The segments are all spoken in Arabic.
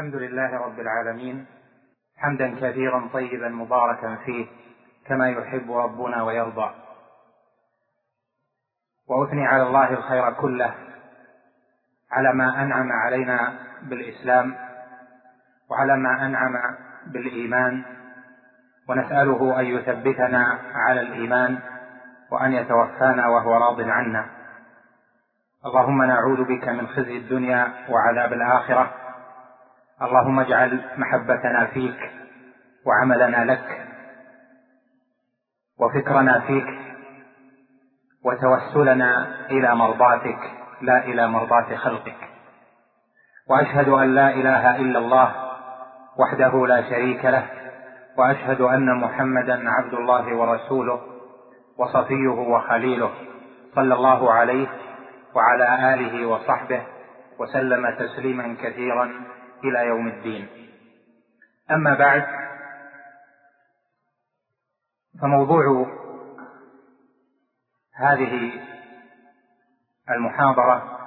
الحمد لله رب العالمين حمدا كثيرا طيبا مباركا فيه كما يحب ربنا ويرضى. وأثني على الله الخير كله على ما أنعم علينا بالإسلام وعلى ما أنعم بالإيمان. ونسأله أن يثبتنا على الإيمان وأن يتوفانا وهو راض عنا. اللهم نعوذ بك من خزي الدنيا وعذاب الآخرة. اللهم اجعل محبتنا فيك وعملنا لك وفكرنا فيك وتوسلنا إلى مرضاتك لا إلى مرضاه خلقك. وأشهد أن لا إله إلا الله وحده لا شريك له وأشهد أن محمدا عبد الله ورسوله وصفيه وخليله صلى الله عليه وعلى آله وصحبه وسلم تسليما كثيرا. إلى يوم الدين. أما بعد فموضوع هذه المحاضرة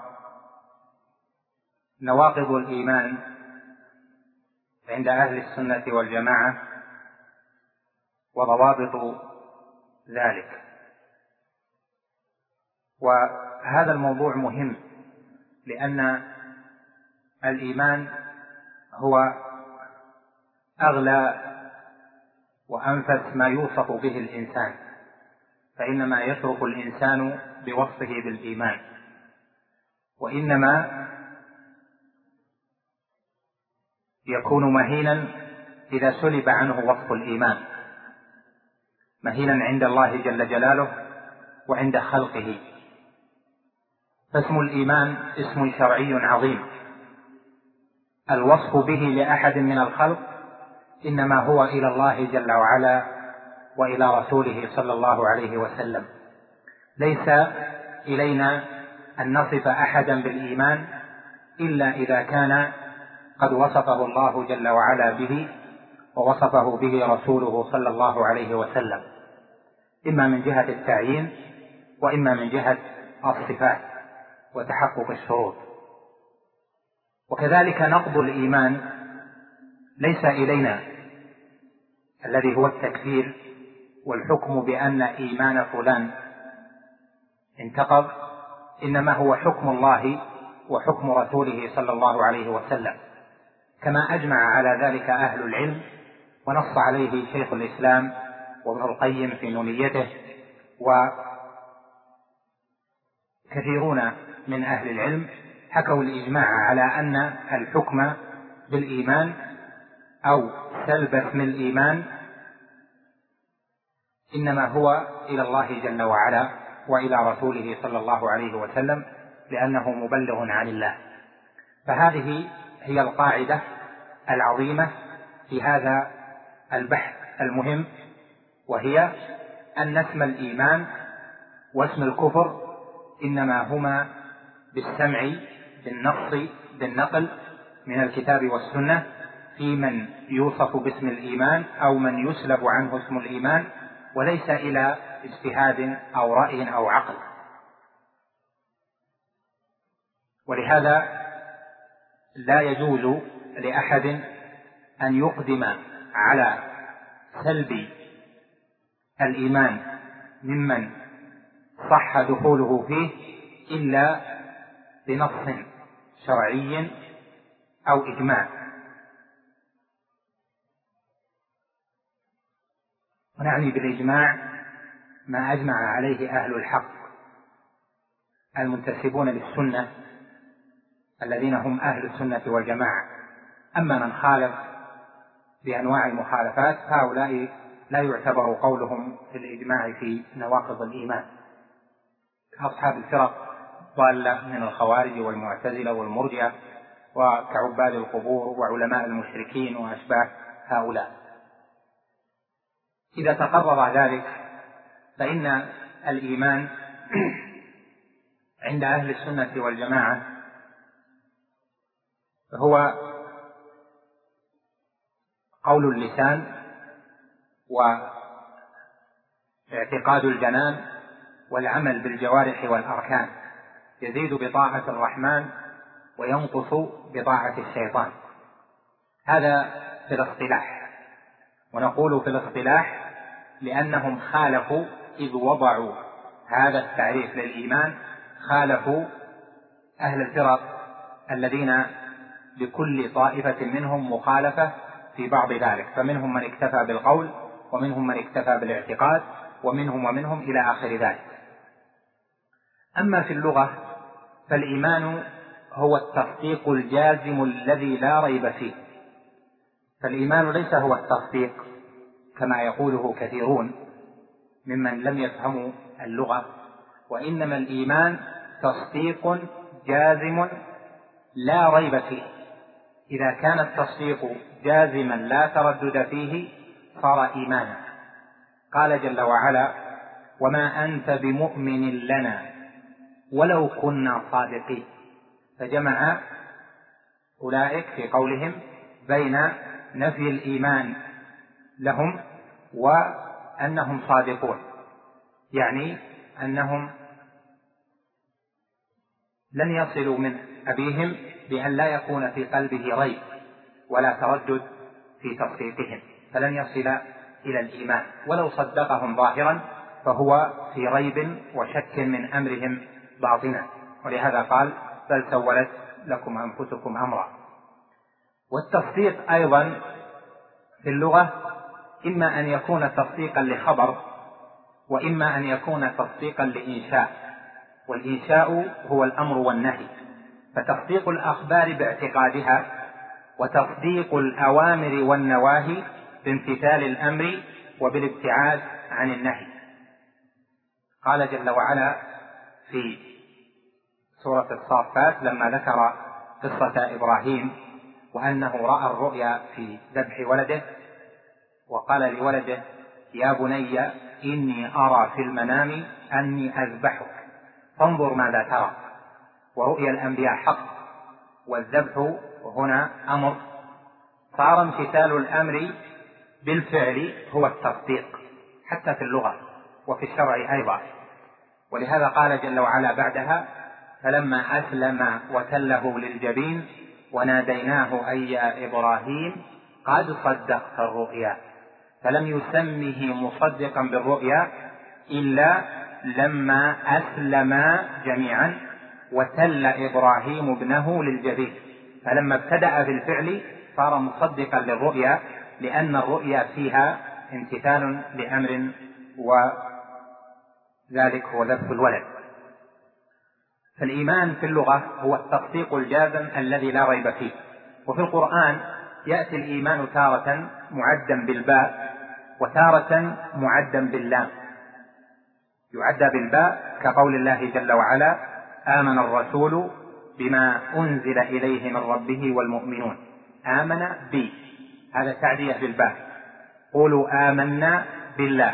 نواقض الإيمان عند أهل السنة والجماعة وضوابط ذلك. وهذا الموضوع مهم لأن الإيمان هو أغلى وأنفس ما يوصف به الإنسان فإنما يترك الإنسان بوصفه بالإيمان. وإنما يكون مهينا إذا سلب عنه وصف الإيمان مهينا عند الله جل جلاله وعند خلقه. فاسم الإيمان اسم شرعي عظيم. الوصف به لأحد من الخلق إنما هو إلى الله جل وعلا وإلى رسوله صلى الله عليه وسلم. ليس إلينا أن نصف أحدا بالإيمان إلا إذا كان قد وصفه الله جل وعلا به ووصفه به رسوله صلى الله عليه وسلم. إما من جهة التعيين وإما من جهة الصفات وتحقق الشروط. وكذلك نقض الإيمان ليس إلينا الذي هو التكفير والحكم بأن إيمان فلان انتقض إنما هو حكم الله وحكم رسوله صلى الله عليه وسلم. كما أجمع على ذلك أهل العلم ونص عليه شيخ الإسلام وابن القيم في نونيته وكثيرون من أهل العلم حكوا الإجماع على أن الحكم بالإيمان أو سلب اسم الإيمان إنما هو إلى الله جل وعلا وإلى رسوله صلى الله عليه وسلم لأنه مبلغ عن الله. فهذه هي القاعدة العظيمة في هذا البحث المهم وهي أن اسم الإيمان واسم الكفر إنما هما بالسمع بالنص بالنقل من الكتاب والسنة في من يوصف باسم الإيمان أو من يسلب عنه اسم الإيمان وليس إلى اجتهاد أو رأي أو عقل. ولهذا لا يجوز لأحد أن يقدم على سلب الإيمان ممن صح دخوله فيه إلا بنص شرعي أو إجماع. ونعني بالإجماع ما أجمع عليه أهل الحق المنتسبون للسنة الذين هم أهل السنة والجماعة. أما من خالف بأنواع المخالفات فهؤلاء لا يعتبر قولهم في الإجماع في نواقض الإيمان. كأصحاب الفرق ضالة من الخوارج والمعتزلة والمرجئة وكعباد القبور وعلماء المشركين وأشباه هؤلاء. إذا تقرر ذلك فإن الإيمان عند أهل السنة والجماعة هو قول اللسان واعتقاد الجنان والعمل بالجوارح والأركان. يزيد بطاعة الرحمن وينقص بطاعة الشيطان. هذا في الاصطلاح. ونقول في الاصطلاح لأنهم خالفوا إذ وضعوا هذا التعريف للإيمان خالفوا أهل الفرق الذين لكل طائفة منهم مخالفة في بعض ذلك. فمنهم من اكتفى بالقول ومنهم من اكتفى بالاعتقاد ومنهم ومنهم إلى آخر ذلك. أما في اللغة فالإيمان هو التصديق الجازم الذي لا ريب فيه. فالإيمان ليس هو التصديق كما يقوله كثيرون ممن لم يفهموا اللغة وإنما الإيمان تصديق جازم لا ريب فيه. إذا كان التصديق جازما لا تردد فيه صار إيمانا. قال جل وعلا وما أنت بمؤمن لنا ولو كنا صادقين. فجمع أولئك في قولهم بين نفي الإيمان لهم وأنهم صادقون. يعني أنهم لن يصلوا من أبيهم بأن لا يكون في قلبه ريب ولا تردد في تصديقهم فلن يصل إلى الإيمان. ولو صدقهم ظاهرا فهو في ريب وشك من أمرهم باطنا. ولهذا قال بل سولت لكم أنفسكم أمرا. والتصديق أيضا في اللغة إما أن يكون تصديقا لخبر وإما أن يكون تصديقا لإنشاء. والإنشاء هو الأمر والنهي. فتصديق الأخبار باعتقادها وتصديق الأوامر والنواهي بامتثال الأمر وبالابتعاد عن النهي. قال جل وعلا في سورة الصافات لما ذكر قصة إبراهيم وأنه رأى الرؤيا في ذبح ولده وقال لولده يا بني إني أرى في المنام أني أذبحك فانظر ماذا ترى. ورؤيا الأنبياء حق والذبح هنا أمر. صار امتثال الأمر بالفعل هو التصديق حتى في اللغة وفي الشرع أيضا. ولهذا قال جل وعلا بعدها فلما أسلم وتله للجبين وناديناه أي يا إبراهيم قد صدقت الرؤيا. فلم يسمه مصدقا بالرؤيا إلا لما أسلم جميعا وتل إبراهيم ابنه للجبين. فلما ابتدأ بالفعل صار مصدقا للرؤيا لأن الرؤيا فيها امتثال لأمر وذلك هو ذبح الولد. فالإيمان في اللغة هو التصديق الجازم الذي لا ريب فيه. وفي القرآن يأتي الإيمان تارة معدا بالباء وتارة معدا باللام. يعدى بالباء كقول الله جل وعلا آمن الرسول بما أنزل إليه من ربه والمؤمنون. آمن بي. هذا تعدية بالباء. قولوا آمنا بالله.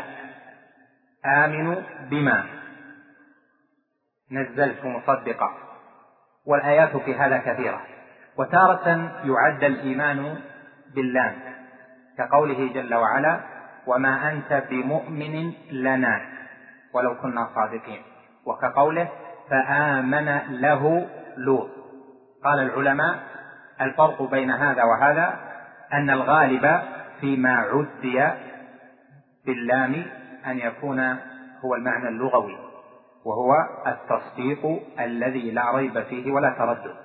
آمنوا بما نزلت مصدقا والآيات في هذا كثيرة. وتارة يعد الإيمان باللام كقوله جل وعلا وما أنت بمؤمن لنا ولو كنا صادقين وكقوله فآمن له لوط قال العلماء الفرق بين هذا وهذا أن الغالب فيما عدي باللام أن يكون هو المعنى اللغوي وهو التصديق الذي لا ريب فيه ولا تردد.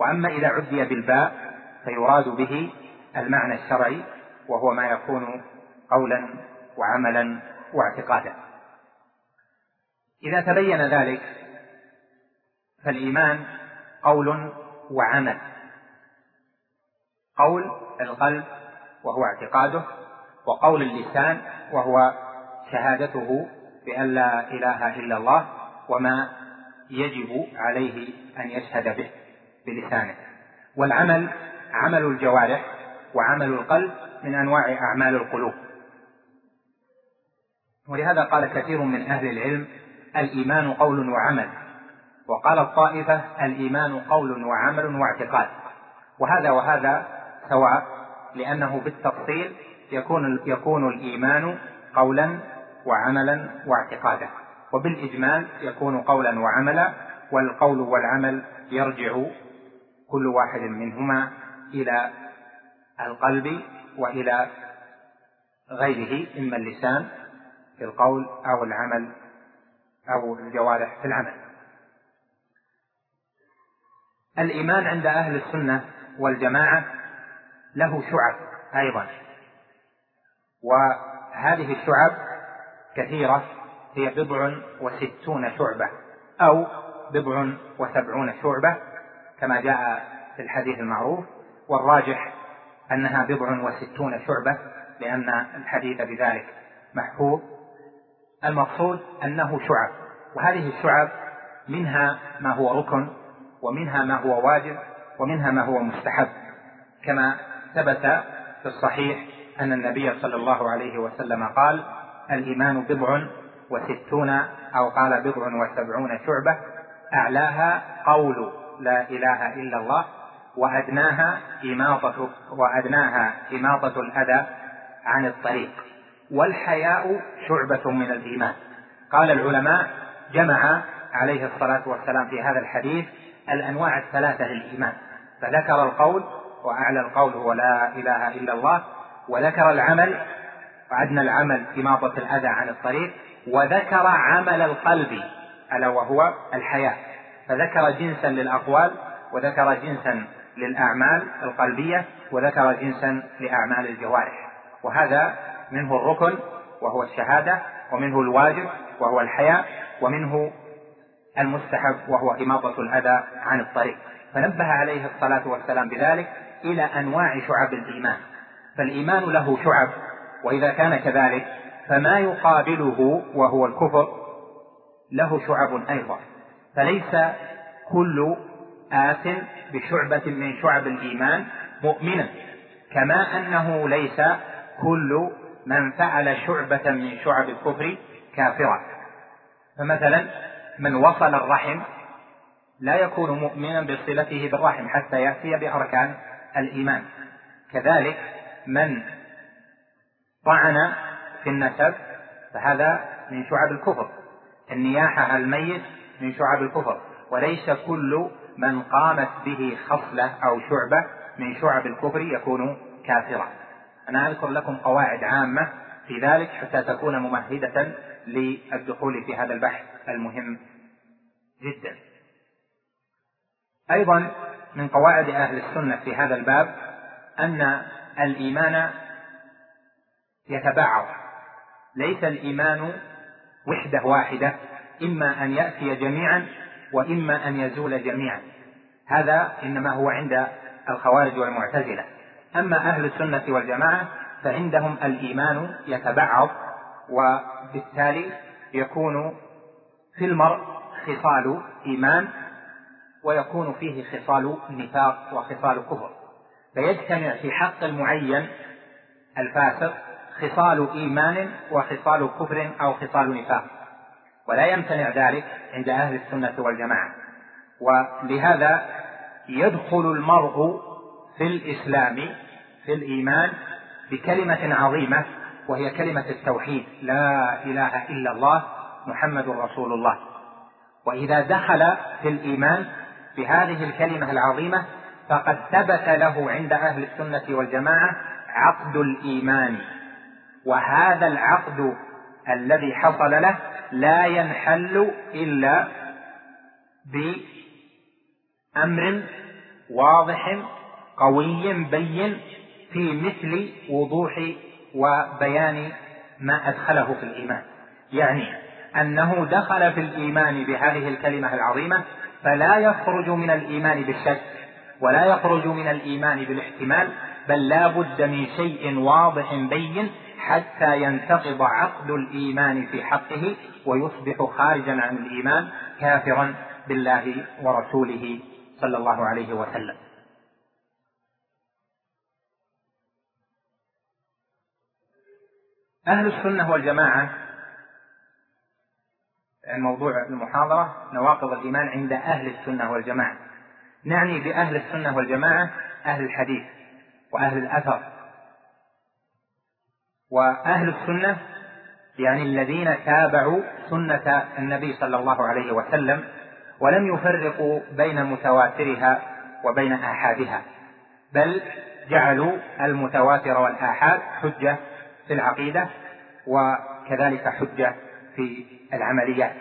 وأما إذا عدي بالباء فيراد به المعنى الشرعي وهو ما يكون قولا وعملا واعتقادا. إذا تبين ذلك فالإيمان قول وعمل. قول القلب وهو اعتقاده وقول اللسان وهو شهادته بأن لا إله إلا الله وما يجب عليه أن يشهد به بلسانه. والعمل عمل الجوارح وعمل القلب من أنواع أعمال القلوب. ولهذا قال كثير من أهل العلم الإيمان قول وعمل وقال الطائفة الإيمان قول وعمل واعتقاد. وهذا وهذا سواء لأنه بالتفصيل يكون يكون الإيمان قولا وعملا واعتقادا. وبالإجمال يكون قولا وعملا والقول والعمل يرجع كل واحد منهما إلى القلب وإلى غيره إما اللسان في القول أو العمل أو الجوارح في العمل. الإيمان عند أهل السنة والجماعة له شعب أيضا. وهذه الشعب كثيرة هي بضع وستون شعبة أو بضع وسبعون شعبة كما جاء في الحديث المعروف والراجح أنها بضع وستون شعبة لأن الحديث بذلك محفوظ. المقصود أنه شعب وهذه الشعب منها ما هو ركن ومنها ما هو واجب ومنها ما هو مستحب. كما ثبت في الصحيح أن النبي صلى الله عليه وسلم قال الإيمان بضع وستون أو قال بضع وسبعون شعبة أعلاها قول لا إله إلا الله وأدناها إماطة وأدناها إماطة الأذى عن الطريق. والحياء شعبة من الإيمان. قال العلماء جمع عليه الصلاة والسلام في هذا الحديث الأنواع الثلاثة للإيمان. فذكر القول وأعلى القول هو لا إله إلا الله وذكر العمل وأدنى العمل إماطة الأذى عن الطريق وذكر عمل القلب ألا وهو الحياة. فذكر جنسا للأقوال وذكر جنسا للأعمال القلبية وذكر جنسا لأعمال الجوارح. وهذا منه الركن وهو الشهادة ومنه الواجب وهو الحياء ومنه المستحب وهو إماطة الأذى عن الطريق. فنبه عليه الصلاة والسلام بذلك إلى أنواع شعب الإيمان. فالإيمان له شعب وإذا كان كذلك فما يقابله وهو الكفر له شعب أيضا. فليس كل آت بشعبة من شعب الإيمان مؤمنا كما أنه ليس كل من فعل شعبة من شعب الكفر كافرا فمثلا من وصل الرحم لا يكون مؤمنا بصلته بالرحم حتى يأتي بأركان الإيمان. كذلك من طعن في النسب فهذا من شعب الكفر. النياحة على الميت من شعب الكفر. وليس كل من قامت به خصلة أو شعبة من شعب الكفر يكون كافرا. أنا أذكر لكم قواعد عامة في ذلك حتى تكون ممهدة للدخول في هذا البحث المهم جدا. أيضا من قواعد أهل السنة في هذا الباب أن الإيمان يتبعض. ليس الإيمان وحدة واحدة إما أن يأتي جميعا وإما أن يزول جميعا. هذا إنما هو عند الخوارج والمعتزلة. أما أهل السنة والجماعة فعندهم الإيمان يتبعض وبالتالي يكون في المرء خصال إيمان ويكون فيه خصال نفاق وخصال كفر. فيجتمع في حق المعين الفاسق خصال إيمان وخصال كفر أو خصال نفاق. ولا يمتنع ذلك عند أهل السنة والجماعة. ولهذا يدخل المرء في الإسلام في الإيمان بكلمة عظيمة وهي كلمة التوحيد. لا إله إلا الله محمد رسول الله. وإذا دخل في الإيمان بهذه الكلمة العظيمة فقد ثبت له عند أهل السنة والجماعة عقد الإيمان. وهذا العقد الذي حصل له لا ينحل إلا بأمر واضح قوي بين في مثل وضوح وبيان ما أدخله في الإيمان. يعني أنه دخل في الإيمان بهذه الكلمة العظيمة فلا يخرج من الإيمان بالشك ولا يخرج من الإيمان بالاحتمال بل لا بد من شيء واضح بين حتى ينتقض عقد الإيمان في حقه ويصبح خارجا عن الإيمان كافرا بالله ورسوله صلى الله عليه وسلم. أهل السنة والجماعة موضوع المحاضرة نواقض الإيمان عند أهل السنة والجماعة. نعني بأهل السنة والجماعة أهل الحديث وأهل الأثر. وأهل السنة يعني الذين تابعوا سنة النبي صلى الله عليه وسلم ولم يفرقوا بين متواترها وبين آحادها بل جعلوا المتواتر والآحاد حجة في العقيدة وكذلك حجة في العمليات.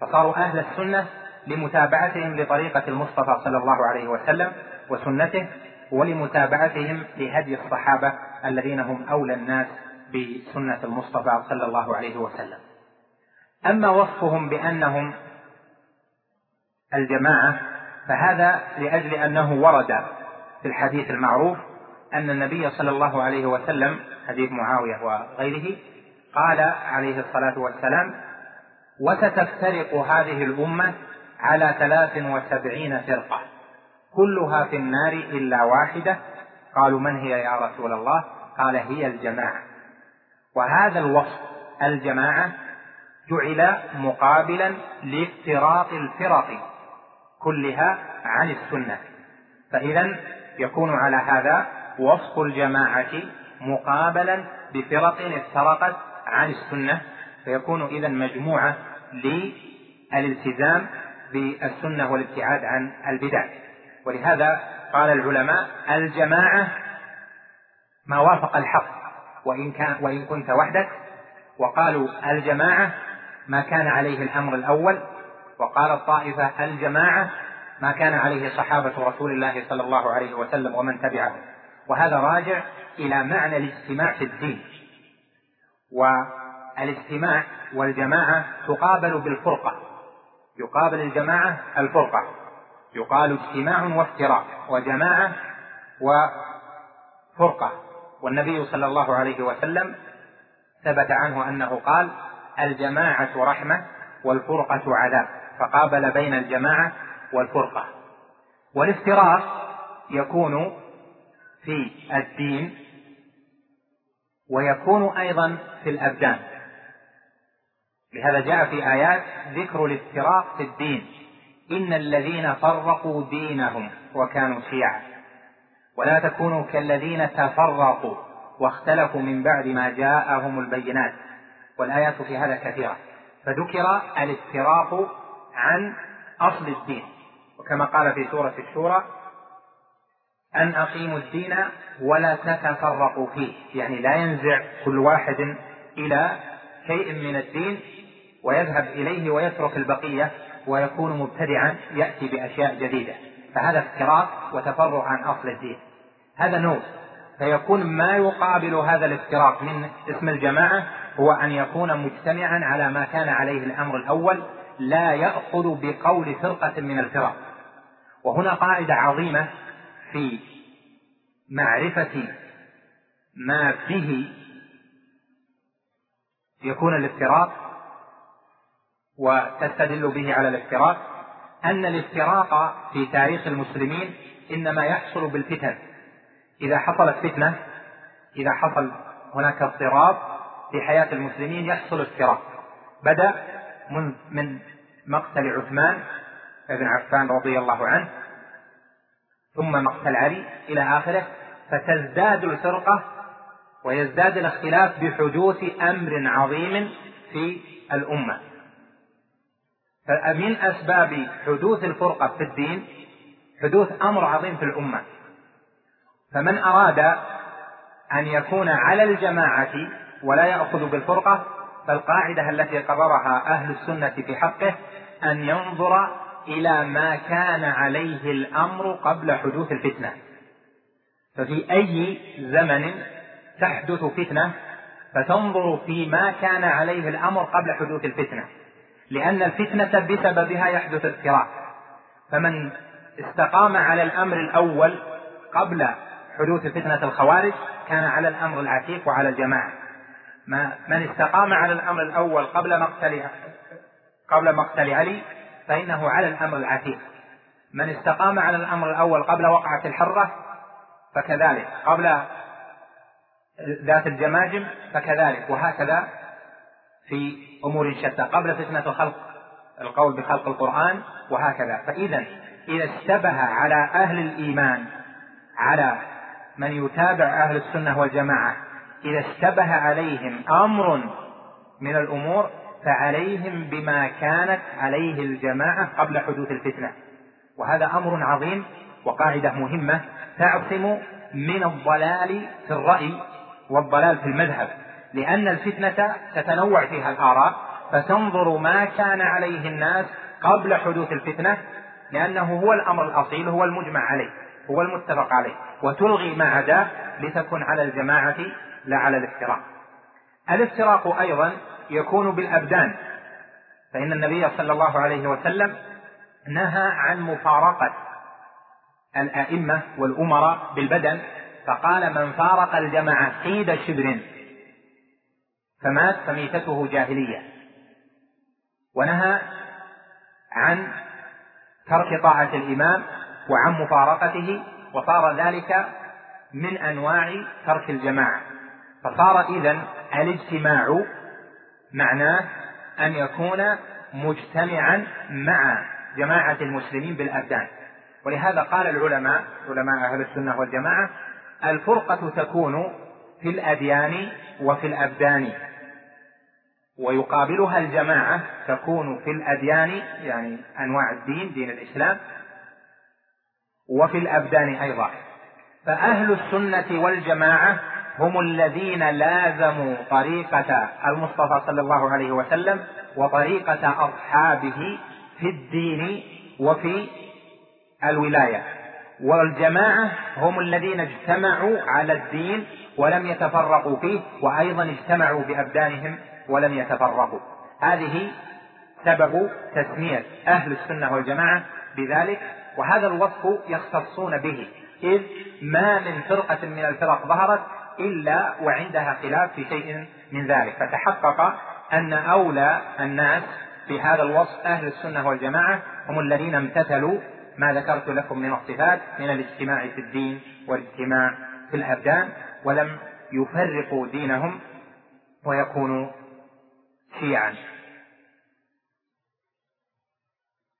فصاروا أهل السنة لمتابعتهم لطريقة المصطفى صلى الله عليه وسلم وسنته ولمتابعتهم لهدي الصحابة الذين هم أولى الناس بسنة المصطفى صلى الله عليه وسلم. أما وصفهم بأنهم الجماعة فهذا لأجل أنه ورد في الحديث المعروف أن النبي صلى الله عليه وسلم حديث معاوية وغيره قال عليه الصلاة والسلام وستفترق هذه الأمة على ثلاث وسبعين فرقة كلها في النار إلا واحدة. قالوا من هي يا رسول الله؟ قال هي الجماعة. وهذا الوصف الجماعة جعل مقابلا لافتراق الفرق كلها عن السنة. فإذا يكون على هذا وصف الجماعة مقابلا بفرق افترقت عن السنة فيكون إذا مجموعة للالتزام بالسنة والابتعاد عن البدع. ولهذا قال العلماء الجماعة ما وافق الحق. وإن كان وإن كنت وحدك. وقالوا الجماعة ما كان عليه الأمر الأول. وقال الطائفة الجماعة ما كان عليه صحابة رسول الله صلى الله عليه وسلم ومن تبعه وهذا راجع إلى معنى الاجتماع في الدين. والاجتماع والجماعة تقابل بالفرقة. يقابل الجماعة الفرقة. يقال اجتماع وافتراق. وجماعة وفرقة. والنبي صلى الله عليه وسلم ثبت عنه أنه قال الجماعة رحمة والفرقة عذاب فقابل بين الجماعة والفرقة. والافتراق يكون في الدين ويكون أيضا في الأبدان. لهذا جاء في آيات ذكر الافتراق في الدين. إن الذين فرقوا دينهم وكانوا شيعا. ولا تكونوا كالذين تفرقوا واختلفوا من بعد ما جاءهم البينات. والآيات في هذا كثيرة. فذكر الافتراق عن أصل الدين. وكما قال في سورة الشورى أن أقيموا الدين ولا تتفرقوا فيه. يعني لا ينزع كل واحد إلى شيء من الدين ويذهب إليه ويترك البقية ويكون مبتدعا يأتي بأشياء جديدة. فهذا افتراق وتفرع عن أصل الدين. هذا نوع. فيكون ما يقابل هذا الافتراق من اسم الجماعة هو أن يكون مجتمعا على ما كان عليه الأمر الأول لا يأخذ بقول فرقة من الفرق. وهنا قاعدة عظيمة في معرفة ما به يكون الافتراق وتستدل به على الافتراق. أن الافتراق في تاريخ المسلمين إنما يحصل بالفتن. إذا حصلت فتنة إذا حصل هناك اضطراب في حياة المسلمين يحصل افتراق. بدأ من من مقتل عثمان بن عفان رضي الله عنه ثم مقتل علي إلى آخره فتزداد الفرقة ويزداد الاختلاف بحدوث أمر عظيم في الأمة. فمن أسباب حدوث الفرقة في الدين حدوث أمر عظيم في الأمة. فمن أراد أن يكون على الجماعة ولا يأخذ بالفرقة فالقاعدة التي قررها أهل السنة في حقه أن ينظر إلى ما كان عليه الأمر قبل حدوث الفتنة. ففي أي زمن تحدث فتنة فتنظر في ما كان عليه الأمر قبل حدوث الفتنة. لأن الفتنة بسببها يحدث اضطراب فمن استقام على الأمر الأول قبل حدوث فتنة الخوارج كان على الأمر العتيق وعلى الجماعة. ما من استقام على الأمر الأول قبل مقتل قبل مقتل علي فإنه على الأمر العتيق. من استقام على الأمر الأول قبل وقعة الحرة فكذلك. قبل ذات الجماجم فكذلك. وهكذا في أمور شتى قبل فتنة خلق القول بخلق القرآن وهكذا. فإذا إذا اشتبه على أهل الإيمان على من يتابع أهل السنة والجماعة إذا اشتبه عليهم أمر من الأمور فعليهم بما كانت عليه الجماعة قبل حدوث الفتنة. وهذا أمر عظيم وقاعدة مهمة تعصم من الضلال في الرأي والضلال في المذهب. لأن الفتنة تتنوع فيها الآراء فتنظر ما كان عليه الناس قبل حدوث الفتنة لأنه هو الأمر الأصيل هو المجمع عليه هو المتفق عليه وتلغي ما عداه لتكن على الجماعة لا على الافتراق. الافتراق أيضا يكون بالأبدان فإن النبي صلى الله عليه وسلم نهى عن مفارقة الأئمة والأمراء بالبدن فقال من فارق الجماعة قيد شبر فمات فميتته جاهلية. ونهى عن ترك طاعة الإمام وعن مفارقته وصار ذلك من أنواع ترك الجماعة. فصار إذن الاجتماع معناه أن يكون مجتمعا مع جماعة المسلمين بالأبدان ولهذا قال العلماء علماء أهل السنة والجماعة الفرقة تكون في الأديان وفي الأبدان. ويقابلها الجماعة تكون في الأديان يعني أنواع الدين دين الإسلام وفي الأبدان أيضا. فأهل السنة والجماعة هم الذين لازموا طريقة المصطفى صلى الله عليه وسلم وطريقة أصحابه في الدين وفي الولاية. والجماعة هم الذين اجتمعوا على الدين ولم يتفرقوا فيه وأيضا اجتمعوا بأبدانهم ولم يتفرقوا. هذه سبب تسمية أهل السنة والجماعة بذلك وهذا الوصف يختصون به إذ ما من فرقة من الفرق ظهرت إلا وعندها خلاف في شيء من ذلك. فتحقق أن أولى الناس في هذا الوصف أهل السنة والجماعة هم الذين امتثلوا ما ذكرت لكم من الصفات من الاجتماع في الدين والاجتماع في الأبدان ولم يفرقوا دينهم ويكونوا شيعا.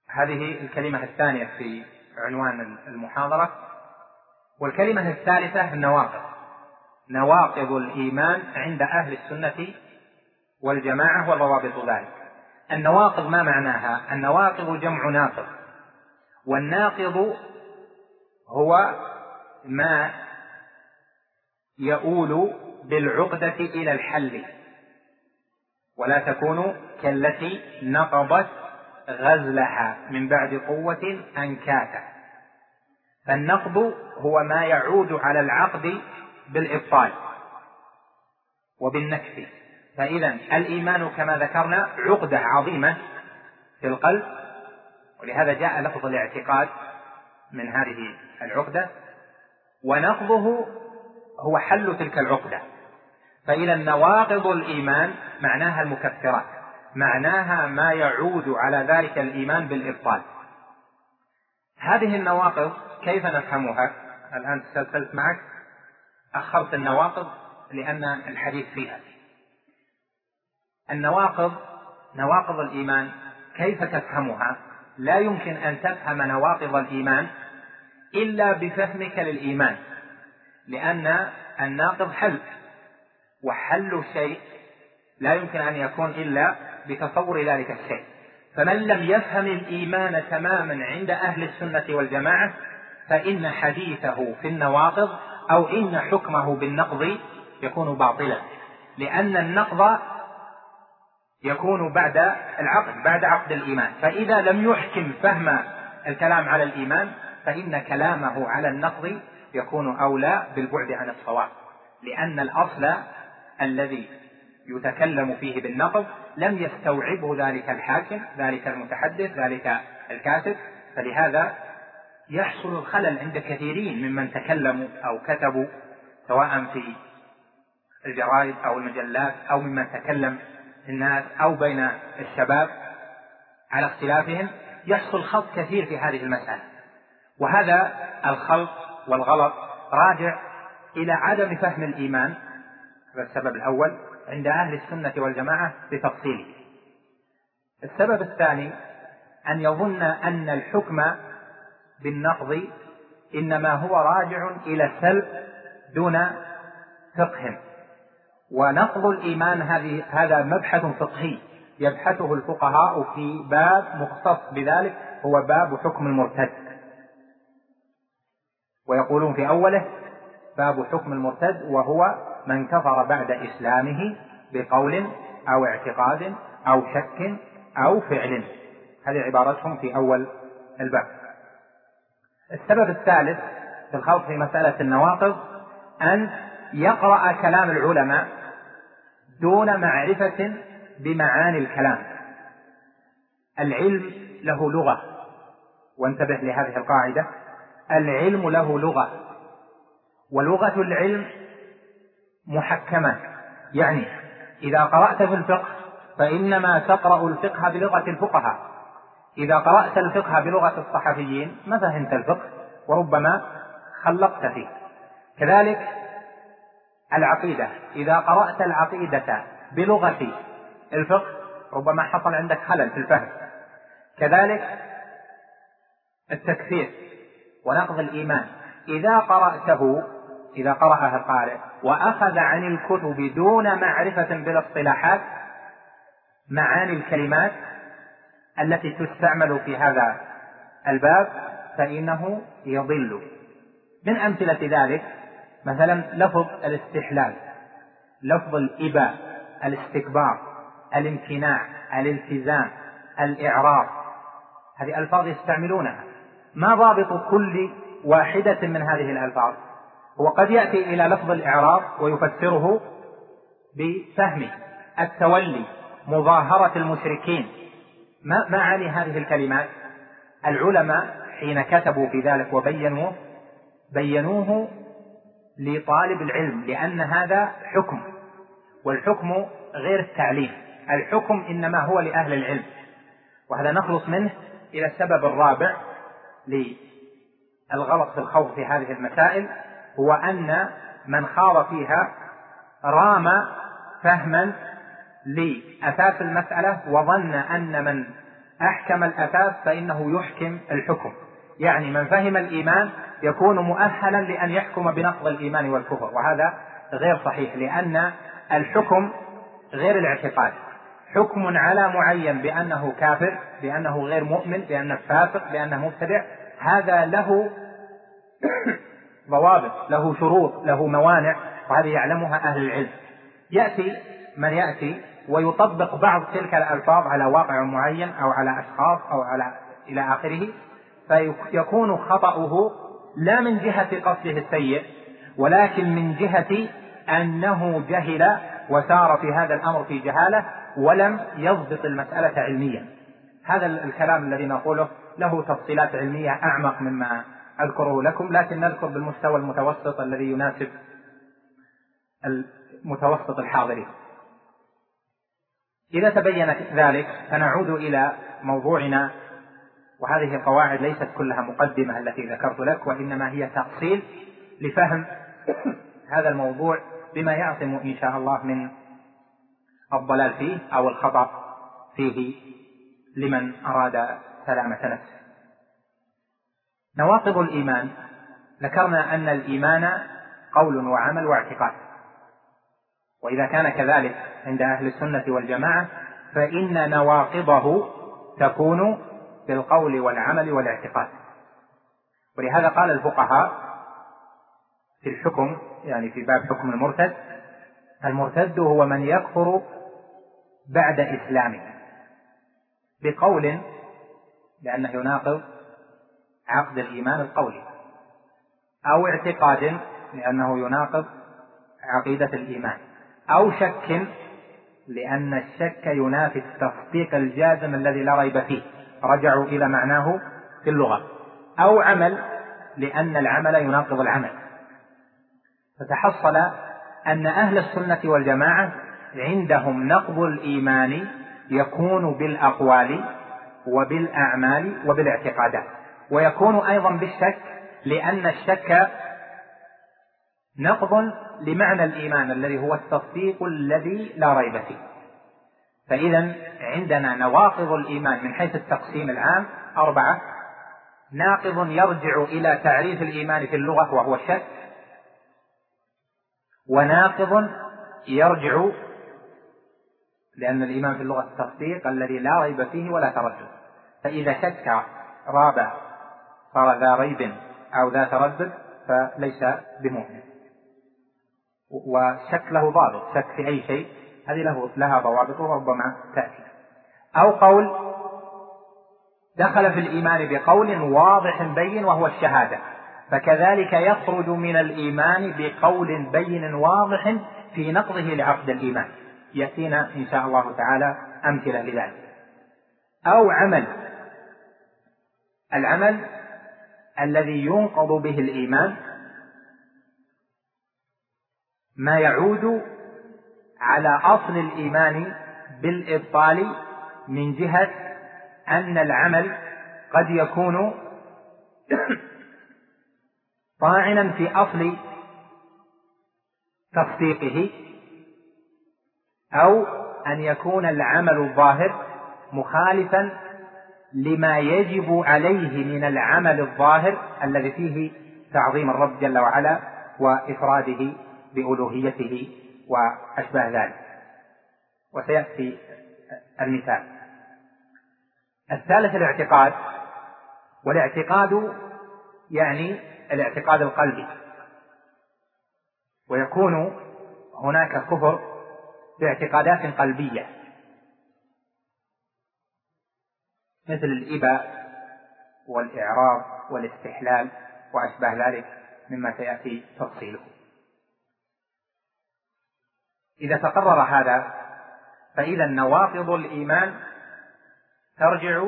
هذه الكلمة الثانية في عنوان المحاضرة. والكلمة الثالثة النواقض. نواقض الإيمان عند أهل السنة والجماعة وضوابط ذلك. النواقض ما معناها؟ النواقض جمع ناقض. والناقض هو ما يؤول بالعقدة إلى الحل. ولا تكون كالتي نقضت غزلها من بعد قوة أنكاتا. فالنقض هو ما يعود على العقد بالإبطال وبالنكس فإذا الإيمان كما ذكرنا عقدة عظيمة في القلب ولهذا جاء لفظ الاعتقاد من هذه العقدة. ونقضه هو حل تلك العقدة. فإذا نواقض الإيمان معناها المكفرات معناها ما يعود على ذلك الإيمان بالإبطال. هذه النواقض كيف نفهمها؟ الآن تسلسلت معك. أخرت النواقض لأن الحديث فيها. النواقض نواقض الإيمان كيف تفهمها؟ لا يمكن أن تفهم نواقض الإيمان إلا بفهمك للإيمان لأن الناقض حل. وحل شيء لا يمكن أن يكون إلا بتصور ذلك الشيء. فمن لم يفهم الإيمان تماما عند أهل السنة والجماعة فإن حديثه في النواقض أو إن حكمه بالنقض يكون باطلا. لأن النقض يكون بعد العقد بعد عقد الإيمان. فإذا لم يحكم فهم الكلام على الإيمان فإن كلامه على النقض يكون أولى بالبعد عن الصواب. لأن الأصل الذي يتكلم فيه بالنقض لم يستوعبه ذلك الحاكم ذلك المتحدث ذلك الكاتب. فلهذا يحصل الخلل عند كثيرين ممن تكلموا أو كتبوا سواء في الجرائد أو المجلات أو ممن تكلم الناس أو بين الشباب على اختلافهم. يحصل خلط كثير في هذه المسألة. وهذا الخلط والغلط راجع إلى عدم فهم الإيمان. هذا السبب الأول عند أهل السنة والجماعة بتفصيله. السبب الثاني أن يظن أن الحكم بالنقض إنما هو راجع إلى السلب دون فقه ونقض الإيمان هذه هذا مبحث فقهي يبحثه الفقهاء في باب مختص بذلك هو باب حكم المرتد. ويقولون في أوله باب حكم المرتد وهو من كفر بعد إسلامه بقول أو اعتقاد أو شك أو فعل. هذه عبارتهم في أول الباب. السبب الثالث في الخوض في مسألة النواقض أن يقرأ كلام العلماء دون معرفة بمعاني الكلام. العلم له لغة. وانتبه لهذه القاعدة. العلم له لغة. ولغة العلم محكمة. يعني إذا قرأت في الفقه فإنما تقرأ الفقه بلغة الفقهاء. إذا قرأت الفقه بلغة الصحفيين ما فهمت الفقه وربما خلقت فيه. كذلك العقيدة. إذا قرأت العقيدة بلغة الفقه ربما حصل عندك خلل في الفهم. كذلك التكفير ونقض الإيمان. إذا قرأته إذا قرأها القارئ. وأخذ عن الكتب دون معرفة بالاصطلاحات معاني الكلمات التي تستعمل في هذا الباب فإنه يضل. من أمثلة ذلك مثلا لفظ الاستحلال لفظ الإباء الاستكبار الامتناع الالتزام الإعراض هذه ألفاظ يستعملونها. ما ضابط كل واحدة من هذه الألفاظ؟ هو قد يأتي إلى لفظ الإعراض ويفسره بفهم التولي مظاهرة المشركين. ما معاني هذه الكلمات؟ العلماء حين كتبوا في ذلك وبينوه بينوه لطالب العلم لأن هذا حكم والحكم غير التعليم. الحكم إنما هو لأهل العلم. وهذا نخلص منه إلى السبب الرابع للغلط في الخوض في هذه المسائل. هو أن من خاض فيها رام فهما لأساس المسألة وظن أن من أحكم الأساس فإنه يحكم الحكم. يعني من فهم الإيمان يكون مؤهلا لأن يحكم بنقض الإيمان والكفر وهذا غير صحيح لأن الحكم غير الاعتقاد. حكم على معين بأنه كافر بأنه غير مؤمن بأنه فاسق بأنه مبتدع هذا له ضوابط له شروط له موانع وهذه يعلمها أهل العلم. يأتي من يأتي ويطبق بعض تلك الألفاظ على واقع معين أو على أشخاص أو على إلى آخره فيكون خطأه لا من جهة قصده السيء ولكن من جهة أنه جهل وسار في هذا الأمر في جهالة ولم يضبط المسألة علميا. هذا الكلام الذي نقوله له تفصيلات علمية أعمق مما أذكره لكم لكن نذكر بالمستوى المتوسط الذي يناسب المتوسط الحاضرين إذا تبين ذلك فنعود إلى موضوعنا وهذه القواعد ليست كلها مقدمة التي ذكرت لك وإنما هي تأصيل لفهم هذا الموضوع بما يعصم إن شاء الله من الضلال فيه أو الخطأ فيه لمن أراد سلامة نفسه. نواقض الإيمان. ذكرنا أن الإيمان قول وعمل واعتقاد. وإذا كان كذلك عند أهل السنة والجماعة فإن نواقضه تكون بالقول والعمل والاعتقاد. ولهذا قال الفقهاء في الحكم يعني في باب حكم المرتد المرتد هو من يكفر بعد إسلامه. بقول لأنه يناقض عقد الإيمان القولي أو اعتقاد لأنه يناقض عقيدة الإيمان أو شك لأن الشك ينافي التصديق الجازم الذي لا ريب فيه. رجعوا إلى معناه في اللغة. أو عمل لأن العمل يناقض العمل. فتحصل أن أهل السنة والجماعة عندهم نقض الإيمان يكون بالأقوال وبالأعمال وبالاعتقادات. ويكون أيضا بالشك لأن الشك نقض لمعنى الإيمان الذي هو التصديق الذي لا ريب فيه. فإذا عندنا نواقض الإيمان من حيث التقسيم العام أربعة. ناقض يرجع إلى تعريف الإيمان في اللغة وهو الشك. وناقض يرجع لأن الإيمان في اللغة التصديق الذي لا ريب فيه ولا تردد. فإذا شك راب صار ذا ريب أو ذا تردد فليس بمؤمن. وشك له ضابط شك في أي شيء هذه له لها ضوابط وربما تأتي. أو قول دخل في الإيمان بقول واضح بين وهو الشهادة فكذلك يخرج من الإيمان بقول بين واضح في نقضه لعقد الإيمان. يأتينا إن شاء الله تعالى أمثلة لذلك. أو عمل. العمل الذي ينقض به الإيمان ما يعود على أصل الإيمان بالإبطال من جهة أن العمل قد يكون طاعنا في أصل تصديقه أو أن يكون العمل الظاهر مخالفا لما يجب عليه من العمل الظاهر الذي فيه تعظيم الرب جل وعلا وإفراده بألوهيته وأشباه ذلك. وسيأتي المثال. الثالث الاعتقاد والاعتقاد يعني الاعتقاد القلبي. ويكون هناك كفر باعتقادات قلبية. مثل الإباء والإعراض والاستحلال وأشباه ذلك مما سيأتي تفصيله. إذا تقرر هذا فإذا نواقض الإيمان ترجع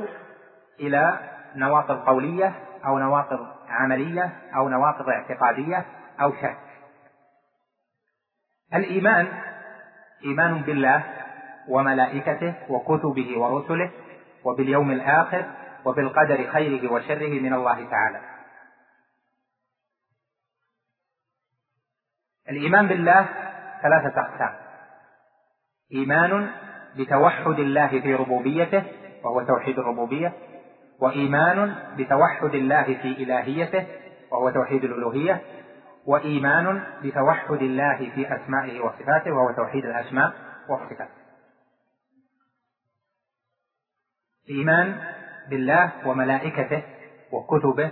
إلى نواقض قولية أو نواقض عملية أو نواقض اعتقادية أو شك. الإيمان إيمان بالله وملائكته وكتبه ورسله وباليوم الآخر وبالقدر خيره وشره من الله تعالى. الإيمان بالله ثلاثة أقسام. إيمان بتوحد الله في ربوبيته وهو توحيد الربوبية. وإيمان بتوحد الله في إلهيته وهو توحيد الألوهية. وإيمان بتوحد الله في أسمائه وصفاته وهو توحيد الأسماء والصفات الإيمان بالله وملائكته وكتبه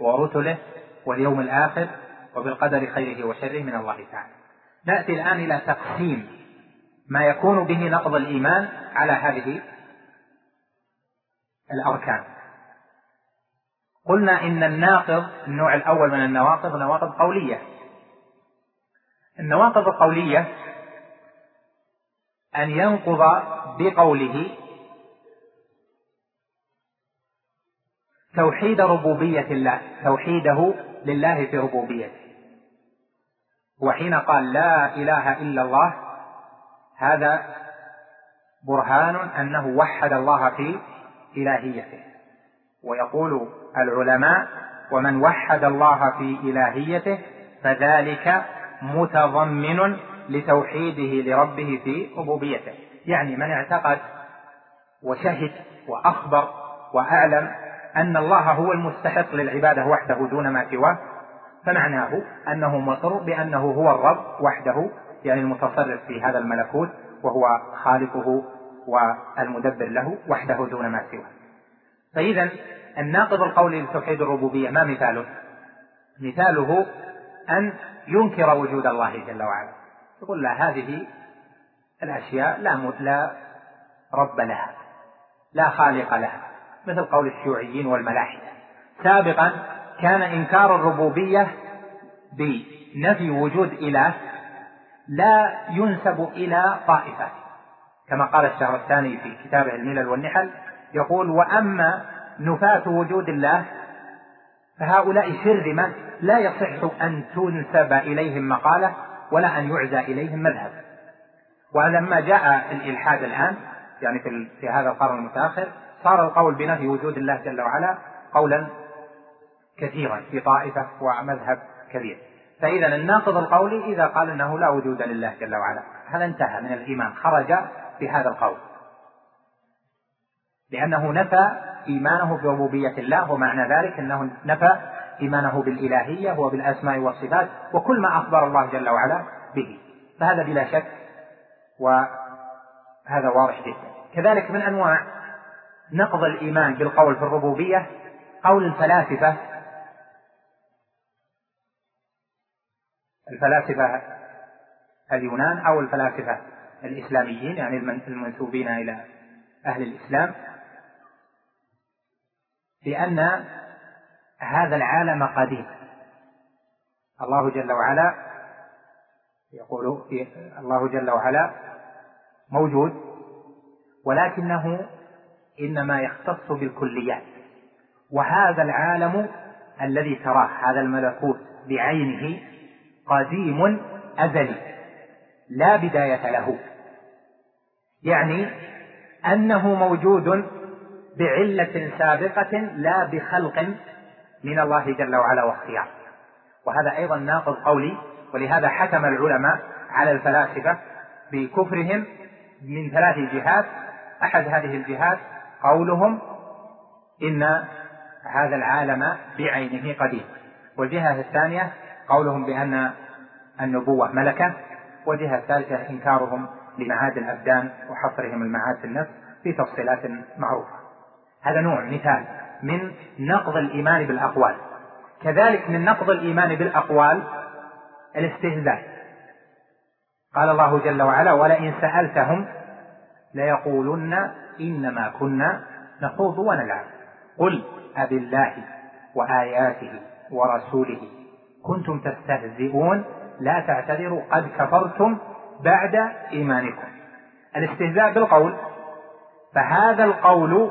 ورسله واليوم الآخر وبالقدر خيره وشره من الله تعالى. نأتي الآن إلى تقسيم ما يكون به نقض الإيمان على هذه الأركان. قلنا إن الناقض النوع الأول من النواقض نواقض قولية. النواقض القولية أن ينقض بقوله توحيد ربوبية الله توحيده لله في ربوبيته. وحين قال لا إله إلا الله هذا برهان أنه وحد الله في إلهيته. ويقول العلماء ومن وحد الله في إلهيته فذلك متضمن لتوحيده لربه في ربوبيته. يعني من اعتقد وشهد وأخبر وأعلم أن الله هو المستحق للعبادة وحده دون ما سواه. فمعناه أنه مقر بأنه هو الرب وحده يعني المتصرف في هذا الملكوت وهو خالقه والمدبر له وحده دون ما سواه. فإذا الناقض القولي لتوحيد الربوبية ما مثاله؟ مثاله أن ينكر وجود الله جل وعلا. يقول لا هذه الأشياء لا لا رب لها لا خالق لها. مثل قول الشيوعيين والملاحدة سابقا كان إنكار الربوبية بنفي وجود إله لا ينسب إلى طائفة. كما قال الشهرستاني في كتابه الملل والنحل يقول وأما نفاة وجود الله فهؤلاء شرذمة لا يصح أن تنسب إليهم مقالة ولا أن يعزى إليهم مذهب. ولما جاء الإلحاد الآن يعني في هذا القرن المتأخر. صار القول بنفي وجود الله جل وعلا قولا كثيرا في طائفة ومذهب كبير. فإذا الناقض القولي إذا قال أنه لا وجود لله جل وعلا. هذا انتهى من الإيمان. خرج بهذا القول. لأنه نفى إيمانه بربوبية الله ومعنى ذلك أنه نفى إيمانه بالإلهية وبالأسماء والصفات وكل ما أخبر الله جل وعلا به. فهذا بلا شك وهذا واضح جدا. كذلك من أنواع نقض الإيمان بالقول في الربوبية قول الفلاسفة. الفلاسفة اليونان أو الفلاسفة الإسلاميين يعني المنسوبين إلى أهل الإسلام. بأن هذا العالم قديم. الله جل وعلا يقول الله جل وعلا موجود ولكنه إنما يختص بالكليات. وهذا العالم الذي تراه هذا الملكوت بعينه قديم أزلي لا بداية له. يعني أنه موجود بعلة سابقة لا بخلق من الله جل وعلا واختيار. وهذا أيضا ناقض قولي ولهذا حكم العلماء على الفلاسفة بكفرهم من ثلاث جهات. أحد هذه الجهات قولهم إن هذا العالم بعينه قديم والجهة الثانية قولهم بأن النبوة ملكة والجهة الثالثة إنكارهم لمعاد الأبدان وحصرهم المعاد في النفس في تفصيلات معروفة. هذا نوع مثال من نقض الإيمان بالأقوال. كذلك من نقض الإيمان بالأقوال الاستهزاء. قال الله جل وعلا ولئن سألتهم ليقولن إنما كنا نخوض ونلعب. قل أبالله وآياته ورسوله. كنتم تستهزئون. لا تعتذروا. قد كفرتم بعد إيمانكم. الاستهزاء بالقول. فهذا القول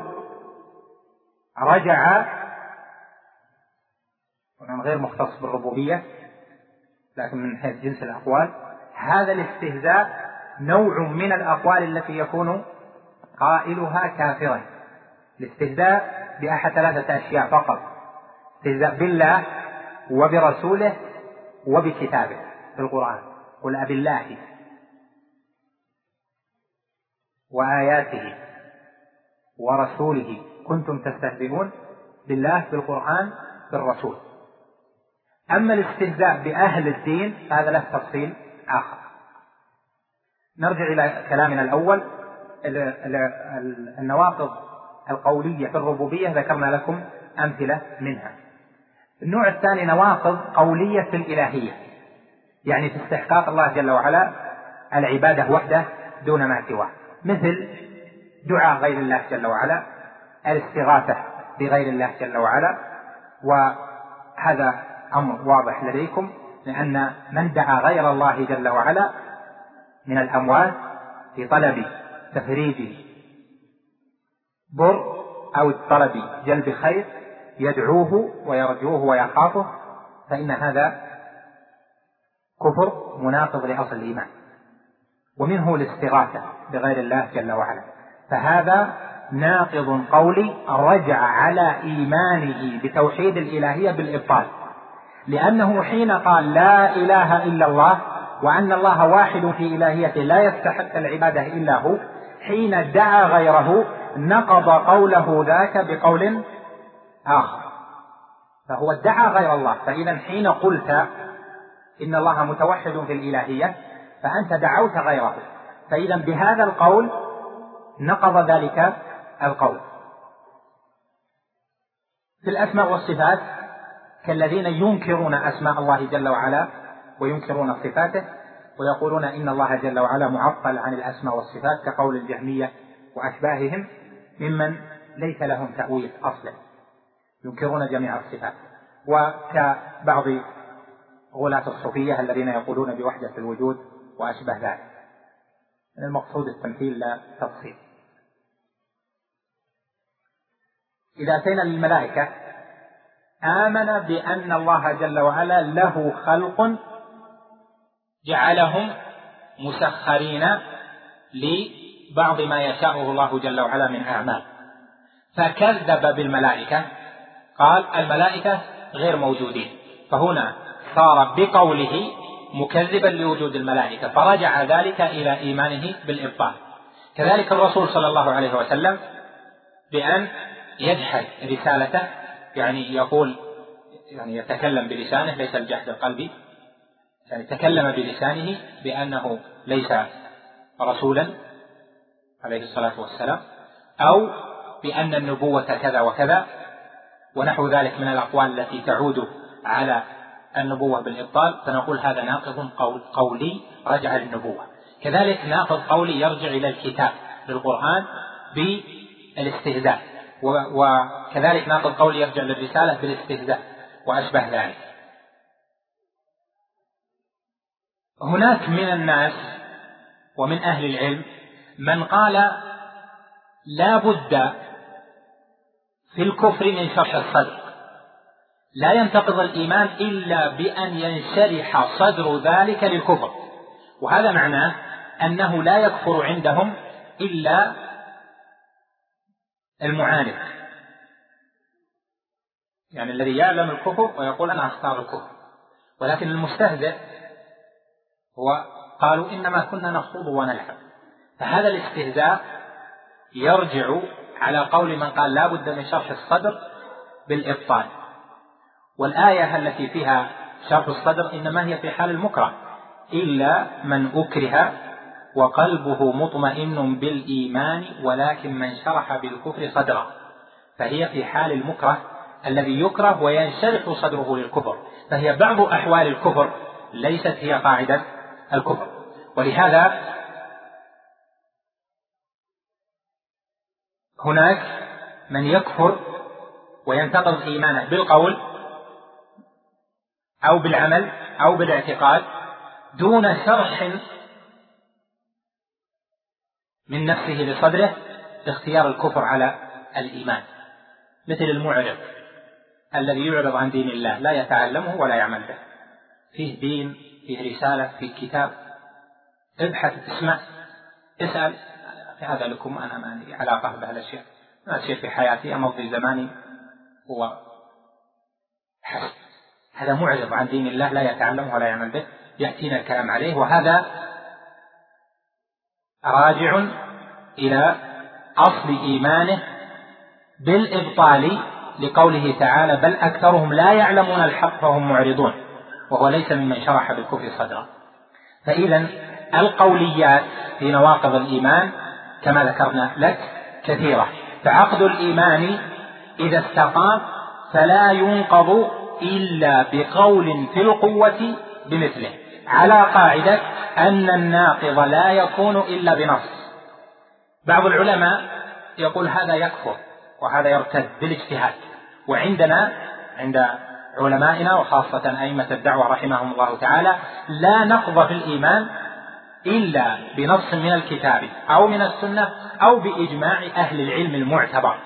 رجع هنا غير مختص بالربوبية لكن من حيث جنس الأقوال. هذا الاستهزاء نوع من الأقوال التي يكون قائلها كافرا الاستهزاء بأحد ثلاثة أشياء فقط. استهزاء بالله وبرسوله وبكتابه في القرآن. قل أب الله وآياته ورسوله. كنتم تستهزئون بالله بالقرآن بالرسول. أما الاستهزاء بأهل الدين فهذا له تفصيل آخر. نرجع إلى كلامنا الأول. النواقض القولية في الربوبية ذكرنا لكم أمثلة منها. النوع الثاني نواقض قولية في الإلهية يعني في استحقاق الله جل وعلا العبادة وحده دون ما سواه. مثل دعاء غير الله جل وعلا الاستغاثة بغير الله جل وعلا وهذا أمر واضح لديكم لأن من دعا غير الله جل وعلا من الأموات في طلب تفريج بر أو طلب جلب خير يدعوه ويرجوه ويخافه فإن هذا كفر مناقض لأصل الإيمان ومنه الاستغاثة بغير الله جل وعلا. فهذا ناقض قولي رجع على إيمانه بتوحيد الإلهية بالإبطال لأنه حين قال لا إله إلا الله وأن الله واحد في إلهيته لا يستحق العبادة إلا هو حين دعا غيره نقض قوله ذاك بقول آخر. فهو ادعى غير الله فإذا حين قلت إن الله متوحد في الإلهية فأنت دعوت غيره. فإذا بهذا القول نقض ذلك القول. في الأسماء والصفات كالذين ينكرون أسماء الله جل وعلا وينكرون صفاته ويقولون إن الله جل وعلا معطل عن الأسماء والصفات كقول الجهمية وأشباههم ممن ليس لهم تأويل أصلا ينكرون جميع الصفات. وكبعض غلاة الصوفية الذين يقولون بوحدة الوجود وأشبه ذلك. المقصود التمثيل لا تفصيل. إذا أتينا للملائكة آمن بأن الله جل وعلا له خلق جعلهم مسخرين لبعض ما يشاءه الله جل وعلا من أعمال. فكذب بالملائكة. قال الملائكة غير موجودين. فهنا صار بقوله مكذبا لوجود الملائكة. فرجع ذلك إلى إيمانه بالإبطال. كذلك الرسول صلى الله عليه وسلم بأن يجحد رسالته يعني يقول يعني يتكلم بلسانه ليس الجحد القلبي. يعني تكلم بلسانه بأنه ليس رسولا عليه الصلاة والسلام أو بأن النبوة كذا وكذا ونحو ذلك من الأقوال التي تعود على النبوة بالإبطال فنقول هذا ناقض قول قولي رجع للنبوة. كذلك ناقض قولي يرجع إلى الكتاب للقرآن بالاستهزاء وكذلك ناقض قولي يرجع للرسالة بالاستهزاء وأشبه ذلك. هناك من الناس ومن أهل العلم من قال لا بد في الكفر من شرح الصدر. لا ينتقض الإيمان إلا بأن ينشرح صدر ذلك للكفر. وهذا معناه أنه لا يكفر عندهم إلا المعاند. يعني الذي يعلم الكفر ويقول أنا أختار الكفر. ولكن المستهزئ هو قالوا إنما كنا نخوض ونلعب. فهذا الاستهزاء يرجع على قول من قال لا بد من شرح الصدر بالإبطال. والآية التي فيها شرح الصدر إنما هي في حال المكره إلا من أكره وقلبه مطمئن بالإيمان ولكن من شرح بالكفر صدره. فهي في حال المكره الذي يكره وينشرح صدره للكفر. فهي بعض أحوال الكفر ليست هي قاعدة الكفر. ولهذا هناك من يكفر وينتقض إيمانه بالقول أو بالعمل أو بالاعتقاد دون شرح من نفسه لصدره باختيار الكفر على الإيمان. مثل المعرض الذي يعرض عن دين الله لا يتعلمه ولا يعمل به. فيه دين فيه رسالة فيه كتاب ابحث اسمع اسأل. هذا لكم أنا ما لي علاقة بهالأشياء ما شيء في حياتي أمضي زماني. هو حسب هذا معرض عن دين الله لا يتعلم ولا يعمل به. يأتينا الكلام عليه وهذا راجع إلى أصل إيمانه بالإبطال لقوله تعالى بل أكثرهم لا يعلمون الحق فهم معرضون. وهو ليس ممن شرح بالكفر صدرا. فإذا القوليات في نواقض الإيمان كما ذكرنا لك كثيرة. فعقد الإيمان إذا استقام فلا ينقض إلا بقول في القوة بمثله. على قاعدة أن الناقض لا يكون إلا بنص. بعض العلماء يقول هذا يكفر وهذا يرتد بالاجتهاد. وعندنا عند علمائنا وخاصة أئمة الدعوة رحمهم الله تعالى لا نقض في الإيمان إلا بنص من الكتاب أو من السنة أو بإجماع أهل العلم المعتبر.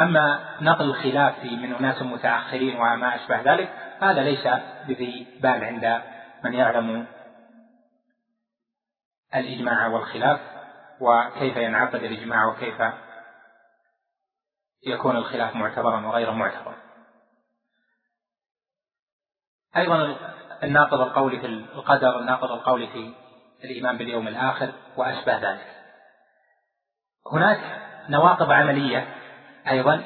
أما نقل الخلاف من أناس متأخرين وما أشبه ذلك هذا ليس بذي بال عند من يعلم الإجماع والخلاف وكيف ينعقد الإجماع وكيف يكون الخلاف معتبرا وغير معتبر أيضا الناقض القولي في القدر الناقض القولي في الإيمان باليوم الآخر وأشبه ذلك. هناك نواقض عملية أيضا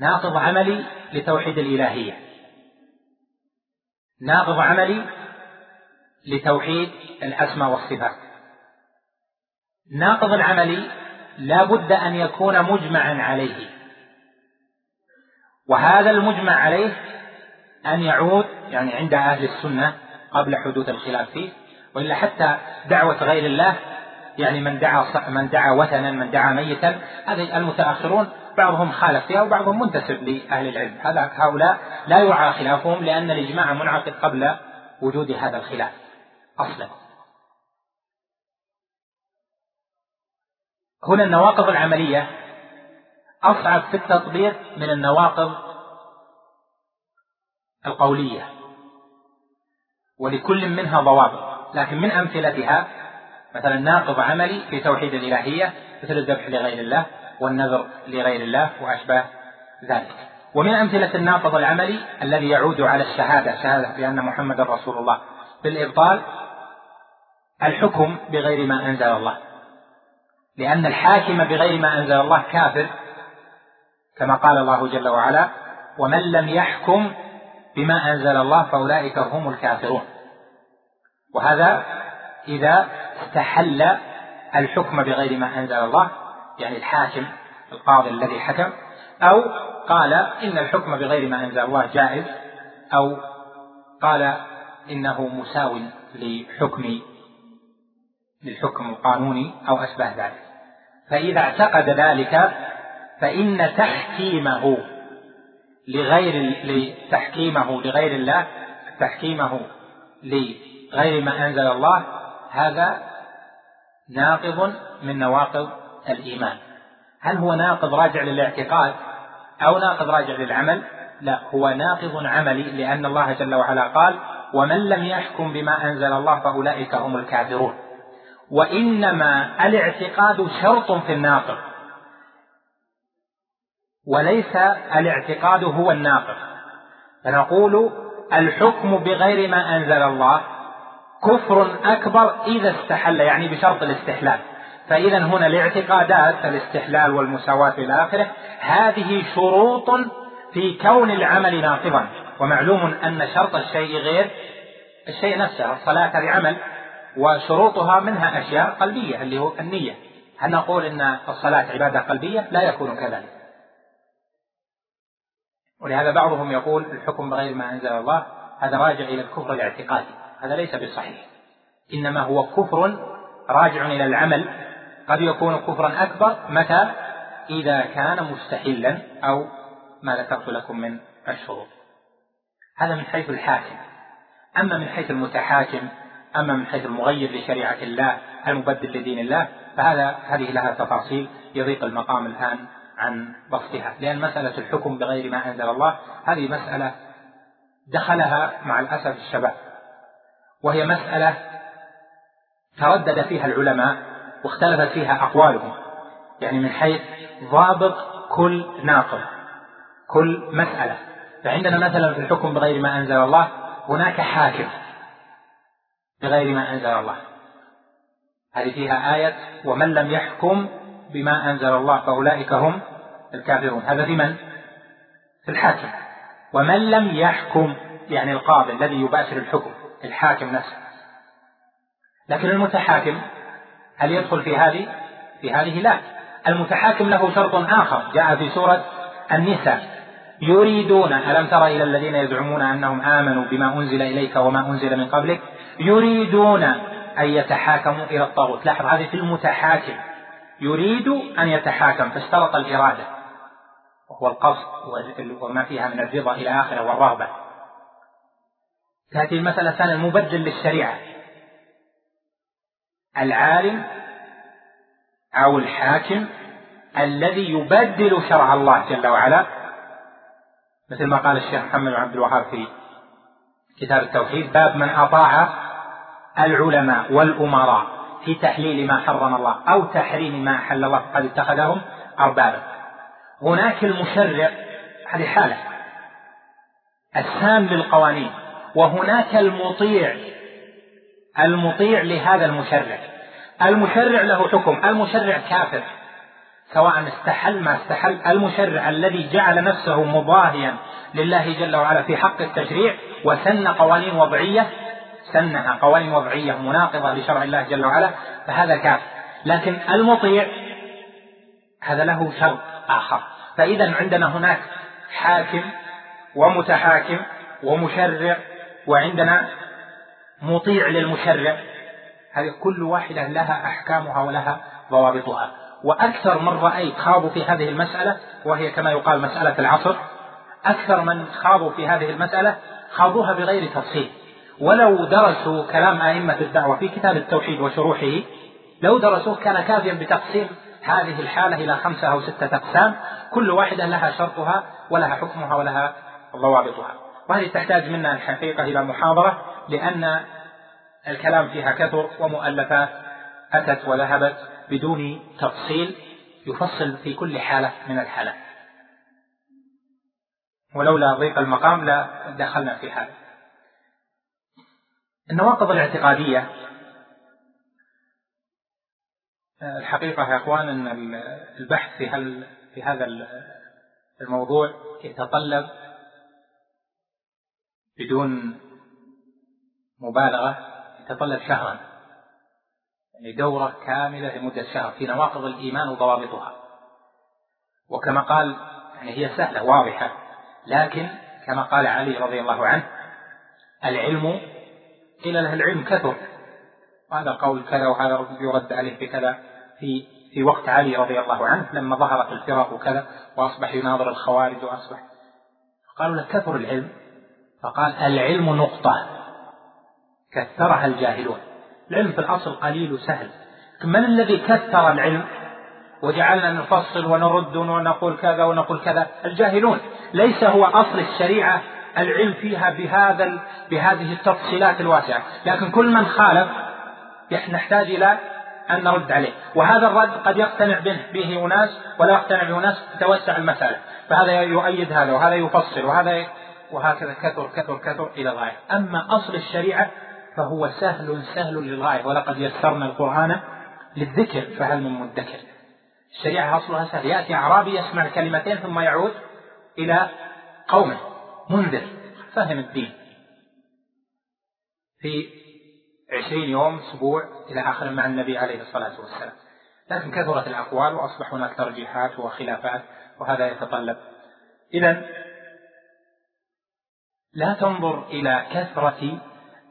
ناقض عملي لتوحيد الإلهية. ناقض عملي لتوحيد الأسماء والصفات. ناقض العملي لا بد أن يكون مجمعا عليه. وهذا المجمع عليه أن يعود يعني عند أهل السنة قبل حدوث الخلاف فيه وإلا حتى دعوة غير الله يعني من دعا من دعا وثنا من دعا ميتا هذه المتأخرون بعضهم خالف فيها وبعضهم منتسب لأهل العلم. هذا هؤلاء لا يرعى خلافهم لأن الإجماع منعقد قبل وجود هذا الخلاف أصلا. هنا النواقض العملية أصعب في التطبيق من النواقض القولية. ولكل منها ضوابط. لكن من أمثلتها مثلا ناقض عملي في توحيد الإلهية مثل الذبح لغير الله والنذر لغير الله وأشباه ذلك. ومن أمثلة الناقض العملي الذي يعود على الشهادة شهادة بأن محمد رسول الله. بالإبطال الحكم بغير ما أنزل الله. لأن الحاكم بغير ما أنزل الله كافر كما قال الله جل وعلا ومن لم يحكم بما أنزل الله فأولئك هم الكافرون. وهذا إذا استحل الحكم بغير ما أنزل الله يعني الحاكم القاضي الذي حكم أو قال إن الحكم بغير ما أنزل الله جائز أو قال إنه مساو لحكم للحكم القانوني أو أشبه ذلك. فإذا اعتقد ذلك فإن تحكيمه لغير لتحكيمه لغير الله تحكيمه لغير ما أنزل الله هذا ناقض من نواقض الإيمان. هل هو ناقض راجع للاعتقاد أو ناقض راجع للعمل؟ لا هو ناقض عملي لأن الله جل وعلا قال ومن لم يحكم بما أنزل الله فأولئك هم الكافرون. وإنما الاعتقاد شرط في الناقض. وليس الاعتقاد هو الناقض فنقول الحكم بغير ما أنزل الله كفر أكبر إذا استحل يعني بشرط الاستحلال. فإذا هنا الاعتقادات الاستحلال والمساواة إلى آخره هذه شروط في كون العمل ناقضا. ومعلوم أن شرط الشيء غير الشيء نفسه الصلاة لعمل وشروطها منها أشياء قلبية اللي هو النية. هل نقول أن الصلاة عبادة قلبية؟ لا يكون كذلك. ولهذا بعضهم يقول الحكم بغير ما أنزل الله هذا راجع إلى الكفر الاعتقادي هذا ليس بصحيح. إنما هو كفر راجع إلى العمل قد يكون كفرا أكبر متى؟ إذا كان مستحلا أو ما ذكرت لكم من الشروط. هذا من حيث الحاكم. أما من حيث المتحاكم أما من حيث المغير لشريعة الله المبدل لدين الله فهذا هذه لها تفاصيل يضيق المقام الآن. عن بسطها لأن مسألة الحكم بغير ما أنزل الله هذه مسألة دخلها مع الأسف الشباب وهي مسألة تردد فيها العلماء واختلفت فيها أقوالهم يعني من حيث ضابط كل ناقض كل مسألة. فعندنا مثلا في الحكم بغير ما أنزل الله هناك حاكم بغير ما أنزل الله. هذه فيها آية ومن لم يحكم بما أنزل الله فأولئك هم الكافرون. هذا في من؟ في الحاكم. ومن لم يحكم يعني القاضي الذي يباشر الحكم الحاكم نفسه. لكن المتحاكم هل يدخل في هذه؟ في هذه لا. المتحاكم له شرط آخر جاء في سورة النساء. يريدون ألم تر إلى الذين يزعمون أنهم آمنوا بما أنزل إليك وما أنزل من قبلك؟ يريدون أن يتحاكموا إلى الطاغوت. لاحظ هذه في المتحاكم. يريد أن يتحاكم فاشترط الإرادة. وهو القصد وما فيها من الرضا إلى آخره والرغبة. تأتي المسألة الثانية المبدل للشريعة. العالم أو الحاكم الذي يبدل شرع الله جل وعلا. مثل ما قال الشيخ محمد بن عبد الوهاب في كتاب التوحيد باب من أطاع العلماء والأمراء. في تحليل ما حرم الله أو تحريم ما أحل الله. فقد اتخذهم أربابا. هناك المشرع هذه حالة السام للقوانين وهناك المطيع المطيع لهذا المشرع. المشرع له حكم المشرع كافر سواء استحل ما استحل. المشرع الذي جعل نفسه مضاهيا لله جل وعلا في حق التشريع وسن قوانين وضعية سنها قوانين وضعية مناقضة لشرع الله جل وعلا فهذا كافر لكن المطيع هذا له شرط آخر. فإذا عندنا هناك حاكم ومتحاكم ومشرع وعندنا مطيع للمشرع هذه كل واحدة لها أحكامها ولها ضوابطها. وأكثر من رأيت خاضوا في هذه المسألة وهي كما يقال مسألة العصر أكثر من خاضوا في هذه المسألة خاضوها بغير تفصيل. ولو درسوا كلام أئمة الدعوة في كتاب التوحيد وشروحه لو درسوه كان كافيا بتقسيم هذه الحالة إلى خمسة أو ستة أقسام كل واحدة لها شرطها ولها حكمها ولها ضوابطها. وهذه تحتاج منا الحقيقة إلى محاضرة لأن الكلام فيها كثر ومؤلفات أتت وذهبت بدون تفصيل يفصل في كل حالة من الحالات ولولا ضيق المقام لا دخلنا في هذا. النواقض الاعتقادية. الحقيقة يا أخوان أن البحث في, هل في هذا الموضوع يتطلب بدون مبالغة يتطلب شهرا يعني دورة كاملة لمدة شهر في نواقض الإيمان وضوابطها. وكما قال يعني هي سهلة واضحة لكن كما قال علي رضي الله عنه العلم قيل له العلم كثر. وهذا قول كذا وهذا يرد عليه بكذا في في وقت علي رضي الله عنه لما ظهرت الفرق وكذا وأصبح يناظر الخوارج وأصبح. قالوا له كثر العلم. فقال العلم نقطة. كثرها الجاهلون. العلم في الأصل قليل وسهل. من الذي كثر العلم؟ وجعلنا نفصل ونرد ونقول كذا ونقول كذا. الجاهلون. ليس هو أصل الشريعة العلم فيها بهذا بهذه التفصيلات الواسعة. لكن كل من خالف نحتاج إلى أن نرد عليه. وهذا الرد قد يقتنع به, به أناس ولا يقتنع به أناس تتوسع المسألة. فهذا يؤيد هذا وهذا يفصل وهذا وهكذا كثر كثر كثر إلى الغاية أما أصل الشريعة فهو سهل سهل للغاية. ولقد يسرنا القرآن للذكر فهل من مدكر؟ الشريعة أصلها سهل. يأتي أعرابي يسمع كلمتين ثم يعود إلى قومه. منذر فهم الدين. في عشرين يوم أسبوع إلى آخر مع النبي عليه الصلاة والسلام. لكن كثرت الأقوال وأصبح هناك ترجيحات وخلافات وهذا يتطلب. إذا لا تنظر إلى كثرة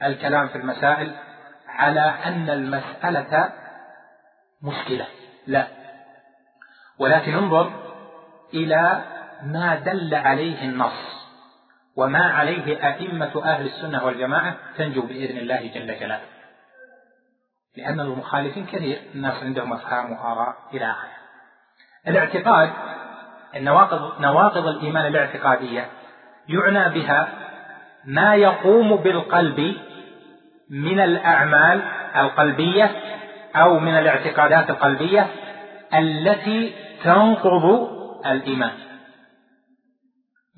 الكلام في المسائل على أن المسألة مشكلة لا. ولكن انظر إلى ما دل عليه النص. وما عليه أئمة أهل السنة والجماعة تنجو بإذن الله جل جلاله. لأن المخالفين كثير الناس عندهم أفهام وآراء إلى آخره. الاعتقاد النواقض نواقض الإيمان الاعتقادية يعنى بها ما يقوم بالقلب من الأعمال القلبية أو من الاعتقادات القلبية التي تنقض الإيمان.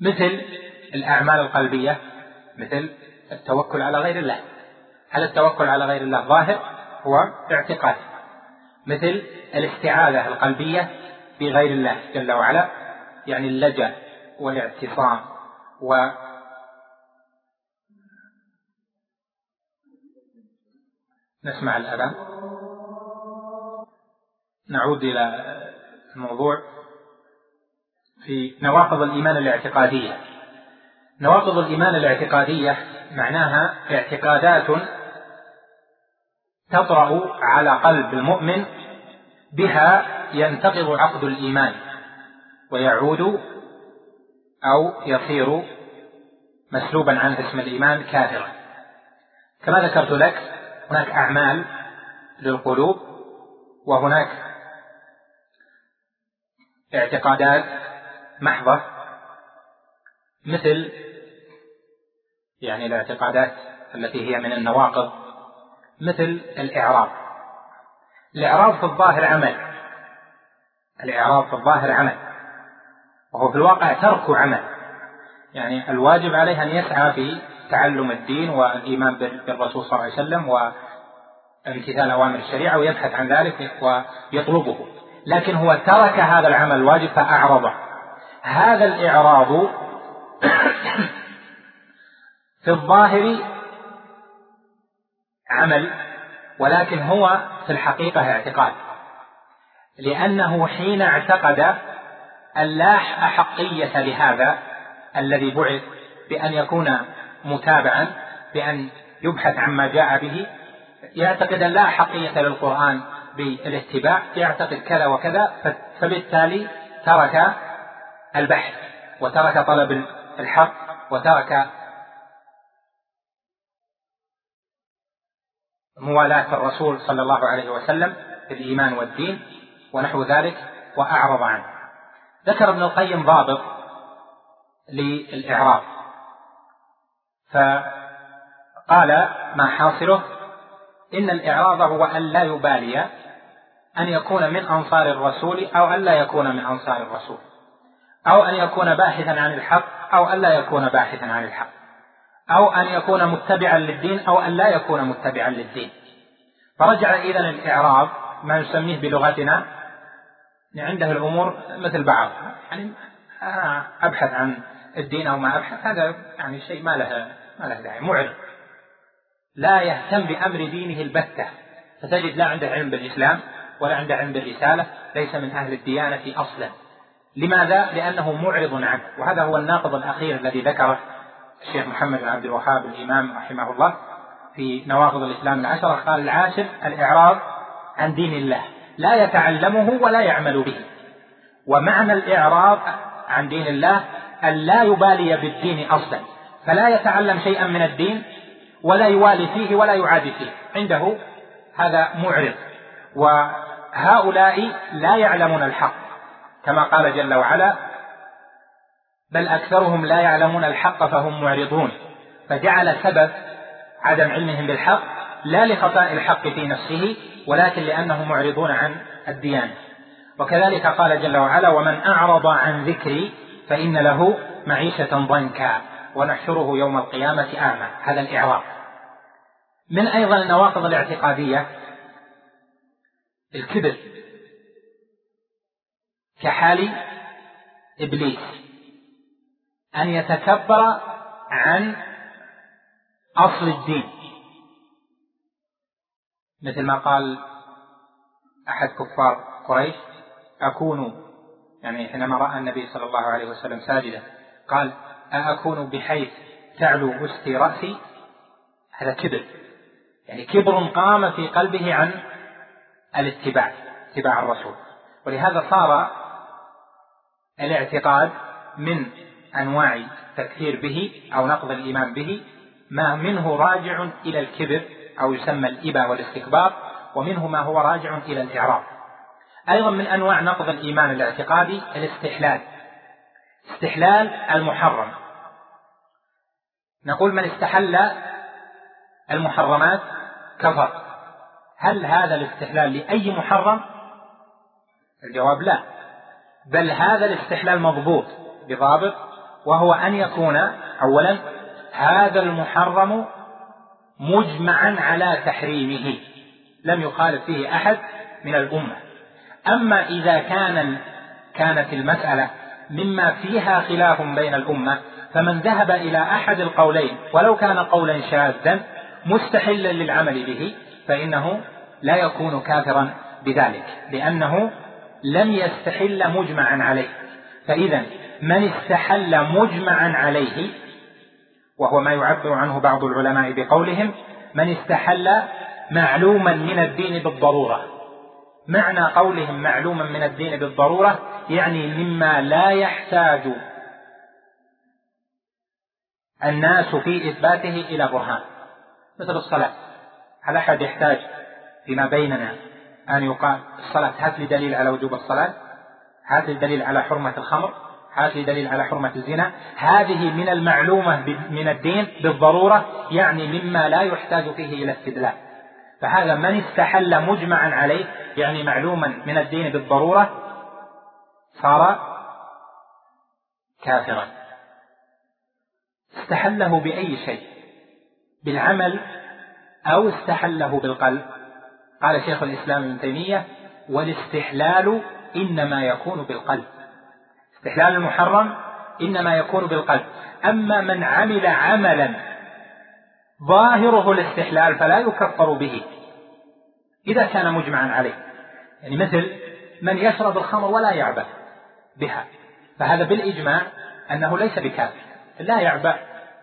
مثل الأعمال القلبية مثل التوكل على غير الله. هل التوكل على غير الله ظاهر؟ هو اعتقاد. مثل الاستعاذة القلبية بغير الله جل وعلا يعني اللجأ والاعتصام و نسمع الأذان. نعود إلى الموضوع. في نواقض الإيمان الاعتقادية نواقض الإيمان الاعتقادية معناها اعتقادات تطرأ على قلب المؤمن بها ينتقض عقد الإيمان ويعود أو يصير مسلوبا عنه اسم الإيمان كافرا. كما ذكرت لك هناك أعمال للقلوب وهناك اعتقادات محضة مثل يعني الاعتقادات التي هي من النواقض مثل الإعراض الإعراض في الظاهر عمل. الإعراض في الظاهر عمل. وهو في الواقع ترك عمل. يعني الواجب عليه أن يسعى في تعلم الدين والإيمان بالرسول صلى الله عليه وسلم وامتثال أوامر الشريعة ويبحث عن ذلك ويطلبه. لكن هو ترك هذا العمل الواجب فأعرضه. هذا الإعراض في الظاهر عمل ولكن هو في الحقيقة اعتقاد. لأنه حين اعتقد أن لا أحقية لهذا الذي بعث بأن يكون متابعا بأن يبحث عما جاء به يعتقد أن لا حقية للقرآن بالاتباع يعتقد كذا وكذا فبالتالي ترك البحث وترك طلب الحق وترك موالاة الرسول صلى الله عليه وسلم في الإيمان والدين ونحو ذلك وأعرض عنه. ذكر ابن القيم ضابط للإعراض فقال ما حاصله؟ إن الإعراض هو أن لا يبالي أن يكون من أنصار الرسول أو أن لا يكون من أنصار الرسول. أو أن يكون باحثا عن الحق أو أن لا يكون باحثا عن الحق. أو أن يكون متبعا للدين أو أن لا يكون متبعا للدين. فرجع إذا الإعراب ما نسميه بلغتنا عنده الأمور مثل بعض. يعني أبحث عن الدين أو ما أبحث هذا يعني شيء ما له ما له داعي معرض. لا يهتم بأمر دينه البتة. فتجد لا عنده علم بالإسلام ولا عنده علم بالرسالة ليس من أهل الديانة أصلا. لماذا؟ لأنه معرض عنه. وهذا هو الناقض الأخير الذي ذكره الشيخ محمد بن عبد الوهاب الإمام رحمه الله في نواقض الإسلام العشرة. قال العاشر الإعراض عن دين الله. لا يتعلمه ولا يعمل به. ومعنى الإعراض عن دين الله أن لا يبالي بالدين أصلا. فلا يتعلم شيئا من الدين ولا يوالي فيه ولا يعادي فيه. عنده هذا معرض. وهؤلاء لا يعلمون الحق. كما قال جل وعلا بل أكثرهم لا يعلمون الحق فهم معرضون. فجعل سبب عدم علمهم بالحق لا لخطأ الحق في نفسه ولكن لأنهم معرضون عن الديانة وكذلك قال جل وعلا ومن أعرض عن ذكري فإن له معيشة ضنكا ونحشره يوم القيامة أعمى. هذا الإعراض. من أيضا النواقض الاعتقادية؟ الكبر. كحال إبليس. أن يتكبر عن أصل الدين. مثل ما قال أحد كفار قريش أكون يعني حينما رأى النبي صلى الله عليه وسلم ساجدا قال أأكون بحيث تعلو وسطي رأسي؟ هذا كبر. يعني كبر قام في قلبه عن الاتباع اتباع الرسول. ولهذا صار الاعتقاد من أنواع التكفير به أو نقض الإيمان به ما منه راجع إلى الكبر أو يسمى الإبا والاستكبار ومنه ما هو راجع إلى الاعراض أيضا من أنواع نقض الإيمان الاعتقادي الاستحلال. استحلال المحرم. نقول من استحل المحرمات كفر. هل هذا الاستحلال لأي محرم؟ الجواب لا. بل هذا الاستحلال مضبوط بضابط وهو أن يكون أولا هذا المحرم مجمعا على تحريمه لم يخالف فيه أحد من الأمة. أما إذا كان كانت المسألة مما فيها خلاف بين الأمة فمن ذهب إلى أحد القولين ولو كان قولا شاذا مستحلا للعمل به فإنه لا يكون كافرا بذلك لأنه لم يستحل مجمعا عليه. فإذا من استحل مجمعا عليه وهو ما يعبر عنه بعض العلماء بقولهم من استحل معلوما من الدين بالضرورة. معنى قولهم معلوما من الدين بالضرورة يعني مما لا يحتاج الناس في إثباته إلى برهان. مثل الصلاة. هل أحد يحتاج فيما بيننا أن يقال الصلاة هات لي دليل على وجوب الصلاة؟ هات لي دليل على حرمة الخمر؟ هات لي دليل على حرمة الزنا؟ هذه من المعلومة من الدين بالضرورة يعني مما لا يحتاج فيه إلى استدلال. فهذا من استحل مجمعا عليه يعني معلوما من الدين بالضرورة صار كافرا. استحله بأي شيء؟ بالعمل أو استحله بالقلب؟ قال شيخ الإسلام ابن تيمية والاستحلال إنما يكون بالقلب. استحلال المحرم إنما يكون بالقلب. أما من عمل عملا ظاهره الاستحلال فلا يكفر به إذا كان مجمعا عليه. يعني مثل من يشرب الخمر ولا يعبأ بها. فهذا بالإجماع أنه ليس بكافر لا يعبأ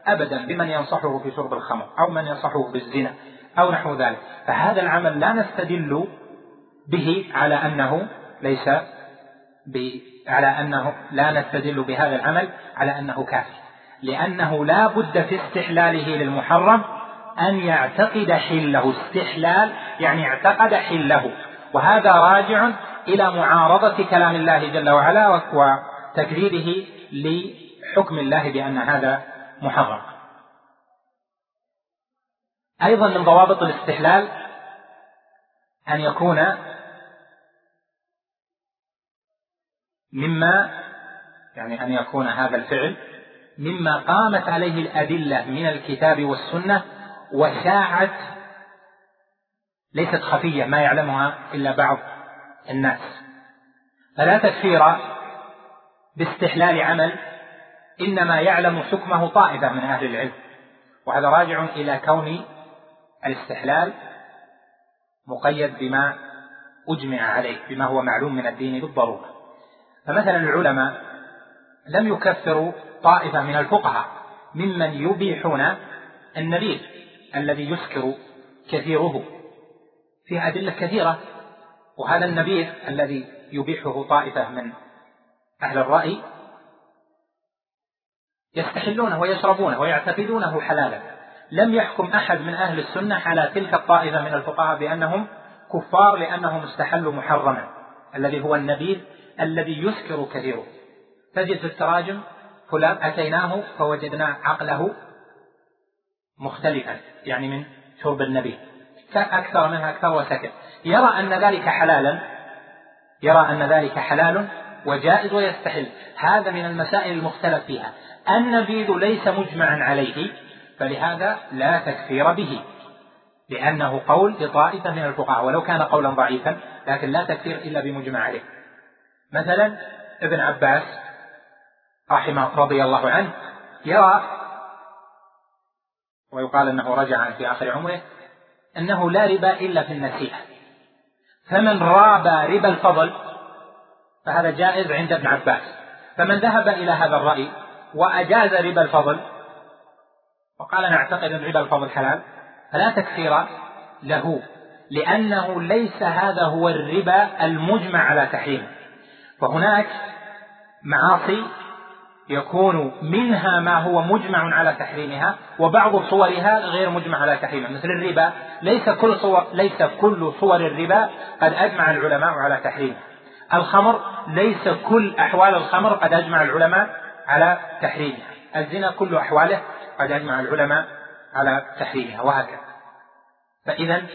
ابدا بمن ينصحه في شرب الخمر أو من ينصحه بالزنا. أو نحو ذلك. فهذا العمل لا نستدل به على أنه ليس على أنه لا نستدل بهذا العمل على أنه كافر لأنه لا بد في استحلاله للمحرم أن يعتقد حله. استحلال يعني اعتقد حله. وهذا راجع إلى معارضة كلام الله جل وعلا وتكذيبه لحكم الله بأن هذا محرم. أيضا من ضوابط الاستحلال أن يكون مما يعني أن يكون هذا الفعل مما قامت عليه الأدلة من الكتاب والسنة وشاعت ليست خفية ما يعلمها إلا بعض الناس. فلا تكفير باستحلال عمل إنما يعلم حكمه طائفة من أهل العلم. وهذا راجع إلى كون الاستحلال مقيد بما أجمع عليه بما هو معلوم من الدين بالضرورة. فمثلا العلماء لم يكفروا طائفة من الفقهاء ممن يبيحون النبيذ الذي يسكر كثيره فيه أدلة كثيرة وهذا النبيذ الذي يبيحه طائفة من أهل الرأي يستحلونه ويشربونه ويعتقدونه حلالا. لم يحكم أحد من أهل السنة على تلك الطائفة من الفقهاء بأنهم كفار لأنهم استحلوا محرما الذي هو النبيذ الذي يسكر كثيره. تجد في التراجم فلان أتيناه فوجدنا عقله مختلفا يعني من شرب النبيذ. أكثر منها أكثر وسكت يرى أن ذلك حلالا يرى أن ذلك حلال وجائز ويستحل. هذا من المسائل المختلف فيها. النبيذ ليس مجمعا عليه فلهذا لا تكفير به لأنه قول لطائفة من الفقهاء ولو كان قولا ضعيفا لكن لا تكفير إلا بمجمع عليه. مثلا ابن عباس رحمه رضي الله عنه يرى ويقال أنه رجع في آخر عمره أنه لا ربا إلا في النسيئة. فمن رابى ربا الفضل فهذا جائز عند ابن عباس. فمن ذهب إلى هذا الرأي وأجاز ربا الفضل وقال نعتقد أن ربا الفضل حلال فلا تكفير له لأنه ليس هذا هو الربا المجمع على تحريمه فهناك معاصي يكون منها ما هو مجمع على تحريمها وبعض صورها غير مجمع على تحريمها. مثل الربا ليس كل صور ليس كل صور الربا قد أجمع العلماء على تحريمها الخمر ليس كل أحوال الخمر قد أجمع العلماء على تحريمها. الزنا كل أحواله قد أجمع العلماء على تحريمها وهكذا. فإذا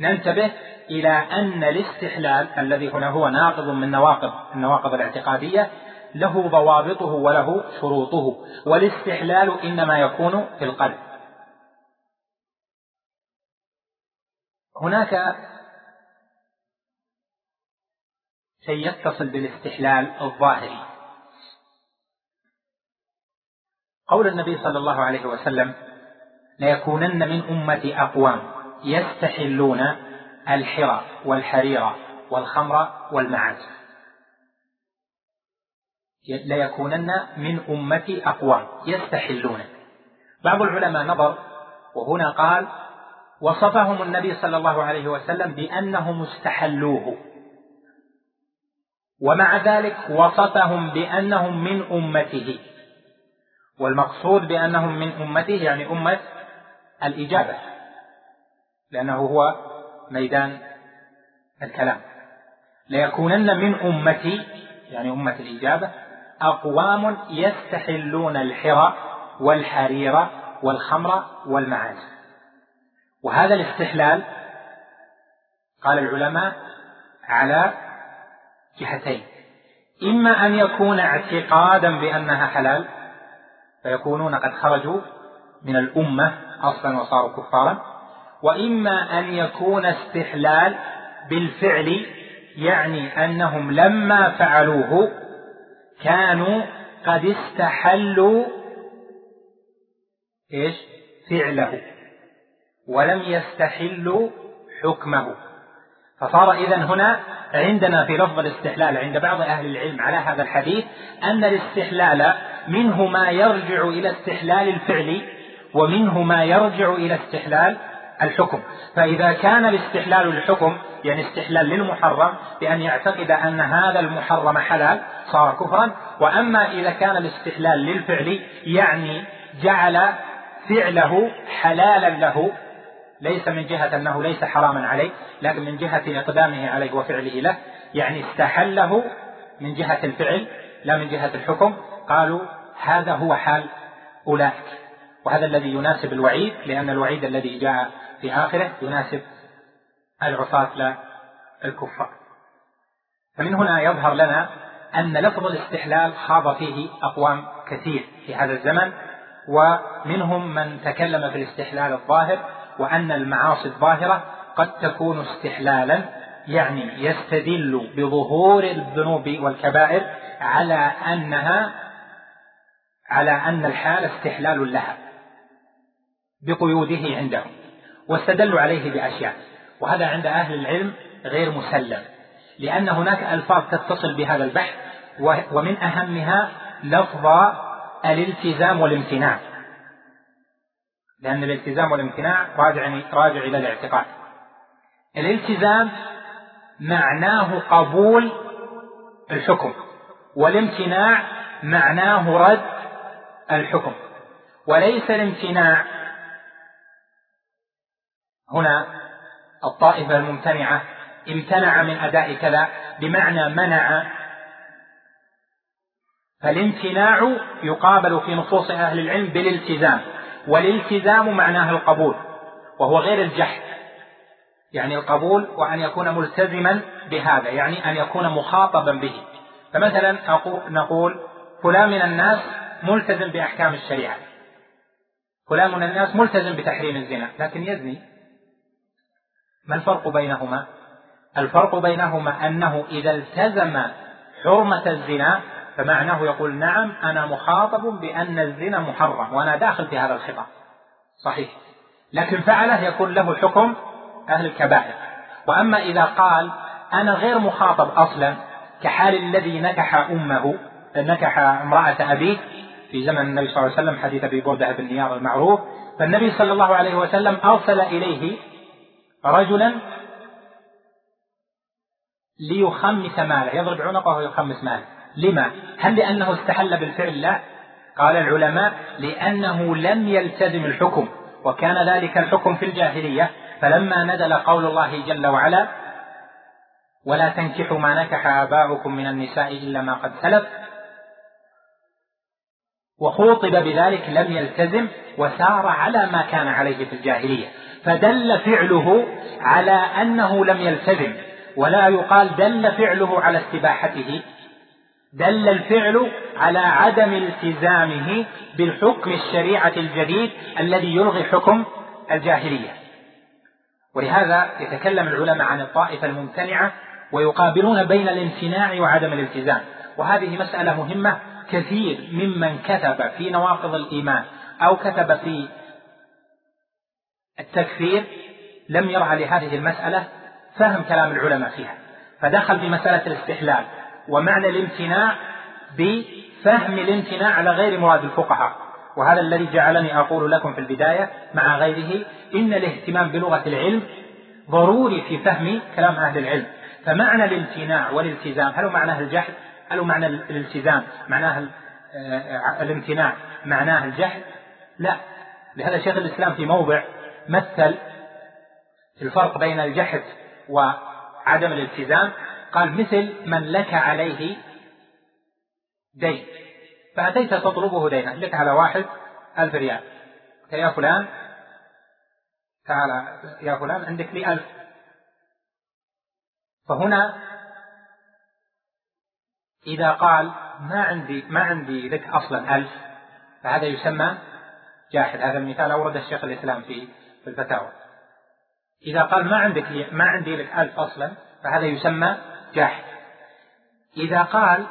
ننتبه إلى أن الاستحلال الذي هنا هو ناقض من نواقض النواقض الاعتقادية له ضوابطه وله شروطه والاستحلال إنما يكون في القلب. هناك شيء يتصل بالاستحلال الظاهري. قول النبي صلى الله عليه وسلم ليكونن من أمتي أقوام يستحلون الحرى والحرير والخمر والمعازف ليكونن من أمتي أقوام يستحلون. بعض العلماء نظر وهنا قال وصفهم النبي صلى الله عليه وسلم بأنهم استحلوه. ومع ذلك وصفهم بأنهم من أمته. والمقصود بأنهم من أمته يعني أمة الإجابة لأنه هو ميدان الكلام. ليكونن من أمتي يعني أمة الإجابة أقوام يستحلون الحرى والحرير والخمر والمعازف وهذا الاستحلال قال العلماء على جهتين. إما أن يكون اعتقادا بأنها حلال فيكونون قد خرجوا من الأمة أصلا وصاروا كفارا. وإما أن يكون استحلال بالفعل يعني أنهم لما فعلوه كانوا قد استحلوا إيش؟ فعله ولم يستحلوا حكمه. فصار اذا هنا عندنا في لفظ الاستحلال عند بعض أهل العلم على هذا الحديث أن الاستحلال منه ما يرجع إلى استحلال الفعل ومنه ما يرجع إلى استحلال الحكم. فإذا كان الاستحلال للحكم يعني استحلال للمحرم بأن يعتقد أن هذا المحرم حلال صار كفرا. وأما إذا كان الاستحلال للفعل يعني جعل فعله حلالا له ليس من جهة أنه ليس حراما عليه لكن من جهة إقدامه عليه وفعله له يعني استحله من جهة الفعل لا من جهة الحكم. قالوا هذا هو حال أولئك. وهذا الذي يناسب الوعيد لأن الوعيد الذي جاء في آخره يناسب العصاة لا الكفار. فمن هنا يظهر لنا أن لفظ الاستحلال خاض فيه أقوام كثير في هذا الزمن ومنهم من تكلم في الاستحلال الظاهر وأن المعاصي الظاهرة قد تكون استحلالا يعني يستدل بظهور الذنوب والكبائر على أنها على أن الحال استحلال لها بقيوده عندهم واستدلوا عليه بأشياء وهذا عند أهل العلم غير مسلم لأن هناك ألفاظ تتصل بهذا البحث ومن أهمها لفظ الالتزام والامتناع. لأن الالتزام والامتناع راجع راجع إلى الاعتقاد. الالتزام معناه قبول الحكم والامتناع معناه رد الحكم. وليس الامتناع. هنا الطائفة الممتنعة امتنع من أداء كذا بمعنى منع. فالامتناع يقابل في نصوص أهل العلم بالالتزام والالتزام معناه القبول وهو غير الجحد. يعني القبول وأن يكون ملتزما بهذا يعني أن يكون مخاطبا به. فمثلا نقول فلان من الناس ملتزم بأحكام الشريعة. فلان من الناس ملتزم بتحريم الزنا لكن يزني. ما الفرق بينهما؟ الفرق بينهما أنه إذا التزم حرمة الزنا فمعناه يقول نعم أنا مخاطب بأن الزنا محرم وأنا داخل في هذا الخطاب. صحيح. لكن فعله يكون له حكم أهل الكبائر. وأما إذا قال أنا غير مخاطب أصلا كحال الذي نكح أمه نكح امرأة أبيه في زمن النبي صلى الله عليه وسلم حديث أبي بردة بن نيار المعروف. فالنبي صلى الله عليه وسلم أرسل إليه رجلا ليخمس ماله. يضرب عنقه ويخمس ماله. لما؟ هل لأنه استحل بالفعل؟ لا. قال العلماء لأنه لم يلتزم الحكم وكان ذلك الحكم في الجاهلية. فلما نزل قول الله جل وعلا ولا تنكحوا ما نكح آباؤكم من النساء إلا ما قد سلف وخوطب بذلك لم يلتزم وسار على ما كان عليه في الجاهلية. فدل فعله على أنه لم يلتزم ولا يقال دل فعله على استباحته. دل الفعل على عدم التزامه بالحكم الشريعة الجديد الذي يلغي حكم الجاهلية. ولهذا يتكلم العلماء عن الطائفة الممتنعة ويقابلون بين الامتناع وعدم الالتزام. وهذه مسألة مهمة كثير ممن كتب في نواقض الإيمان أو كتب في التكفير لم يرعى لهذه المسألة فهم كلام العلماء فيها. فدخل في مسألة الاستحلال ومعنى الامتناع بفهم الامتناع على غير مراد الفقهاء. وهذا الذي جعلني أقول لكم في البداية مع غيره إن الاهتمام بلغة العلم ضروري في فهم كلام أهل العلم. فمعنى الامتناع والالتزام هل هو معناه الجحد هل هو معنى الالتزام معناه آه، الامتناع معناه الجحد لا لهذا شيخ الإسلام في موضع مثل الفرق بين الجحد وعدم الالتزام قال مثل من لك عليه دين. فأتيت تطلبه دينا لك على واحد ألف ريال. يا فلان تعال يا فلان عندك لي ألف. فهنا إذا قال ما عندي ما عندي لك أصلا ألف فهذا يسمى جاحد. هذا المثال أورد الشيخ الإسلام في في الفتاوى. إذا قال ما عندك ما عندي لك ألف أصلا فهذا يسمى جاحد. إذا قال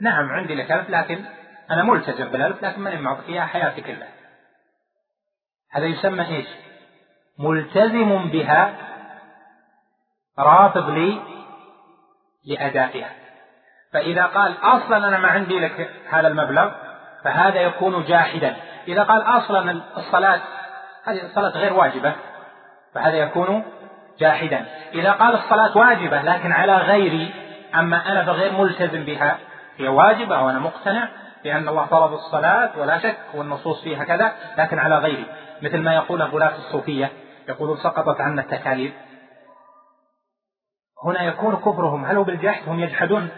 نعم عندي لك ألف لكن أنا ملتزم بالألف لكن ماني معطيك إياها حياتي كلها. هذا يسمى إيش؟ ملتزم بها رافض لي لأدائها. فإذا قال أصلا أنا ما عندي لك هذا المبلغ فهذا يكون جاحدا. إذا قال أصلا الصلاة هذه الصلاة غير واجبة فهذا يكون جاحدا. إذا قال الصلاة واجبة لكن على غيري أما أنا فغير ملتزم بها هي واجبة وأنا مقتنع بأن الله فرض الصلاة ولا شك والنصوص فيها كذا لكن على غيري مثل ما يقول غلاة الصوفية يقولون سقطت عنا التكاليف هنا يكون كفرهم هل هو بالجحد؟ هم يجحدون.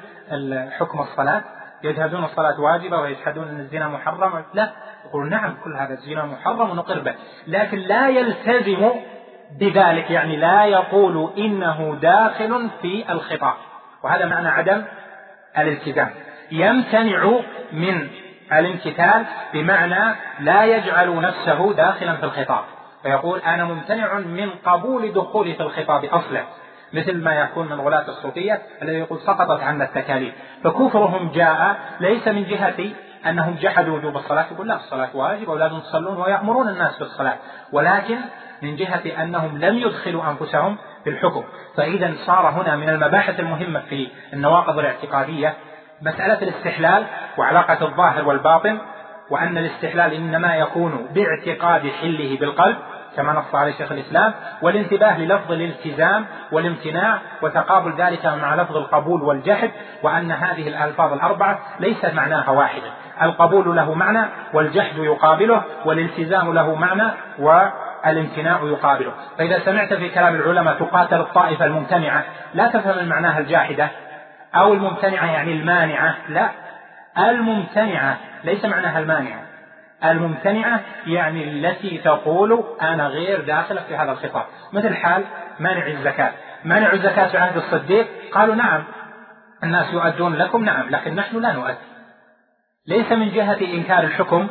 حكم الصلاة يجحدون الصلاة واجبة ويجحدون أن الزنا محرم؟ لا. يقول نعم كل هذا الزنا محرم ونقر به. لكن لا يلتزم بذلك يعني لا يقول إنه داخل في الخطاب. وهذا معنى عدم الالتزام. يمتنع من الامتثال بمعنى لا يجعل نفسه داخلا في الخطاب. فيقول أنا ممتنع من قبول دخولي في الخطاب أصلا. مثل ما يكون من غلاة الصوفية الذي يقول سقطت عنا التكاليف. فكفرهم جاء ليس من جهة أنهم جحدوا وجوب الصلاة يقول لا الصلاة واجب أولادهم يصلون ويأمرون الناس بالصلاة. ولكن من جهة أنهم لم يدخلوا أنفسهم في الحكم فإذا صار هنا من المباحث المهمة في النواقض الاعتقادية مسألة الاستحلال وعلاقة الظاهر والباطن وأن الاستحلال إنما يكون باعتقاد حله بالقلب كما نص عليه شيخ الإسلام والانتباه للفظ الالتزام والامتناع وتقابل ذلك مع لفظ القبول والجحد وأن هذه الألفاظ الأربعة ليس معناها واحدا القبول له معنى والجحد يقابله والالتزام له معنى والامتناع يقابله. فإذا سمعت في كلام العلماء تقاتل الطائفة الممتنعة لا تفهم المعناها الجاحدة أو الممتنعة يعني المانعة لا. الممتنعة ليس معناها المانعة. الممتنعة يعني التي تقول أنا غير داخلة في هذا الخطاب. مثل حال مانع الزكاة. مانع الزكاة في عهد الصديق؟ قالوا نعم. الناس يؤدون لكم نعم لكن نحن لا نؤدي. ليس من جهة إنكار الحكم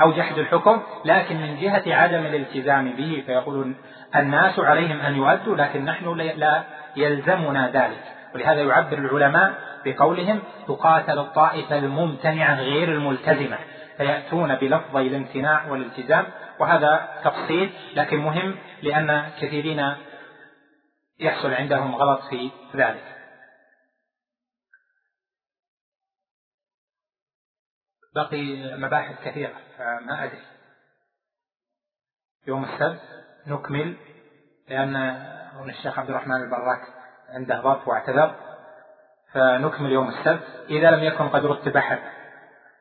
أو جحد الحكم لكن من جهة عدم الالتزام به فيقولون الناس عليهم أن يؤدوا لكن نحن لا يلزمنا ذلك. ولهذا يعبر العلماء بقولهم تقاتل الطائفة الممتنعة غير الملتزمة. فيأتون بلفظي الامتناع والالتزام وهذا تفصيل لكن مهم لأن كثيرين يحصل عندهم غلط في ذلك. بقي مباحث كثيرة فما أدري. يوم السبت نكمل لأن الشيخ عبد الرحمن البراك عنده ضبط واعتذر. فنكمل يوم السبت إذا لم يكن قد رتب أحد.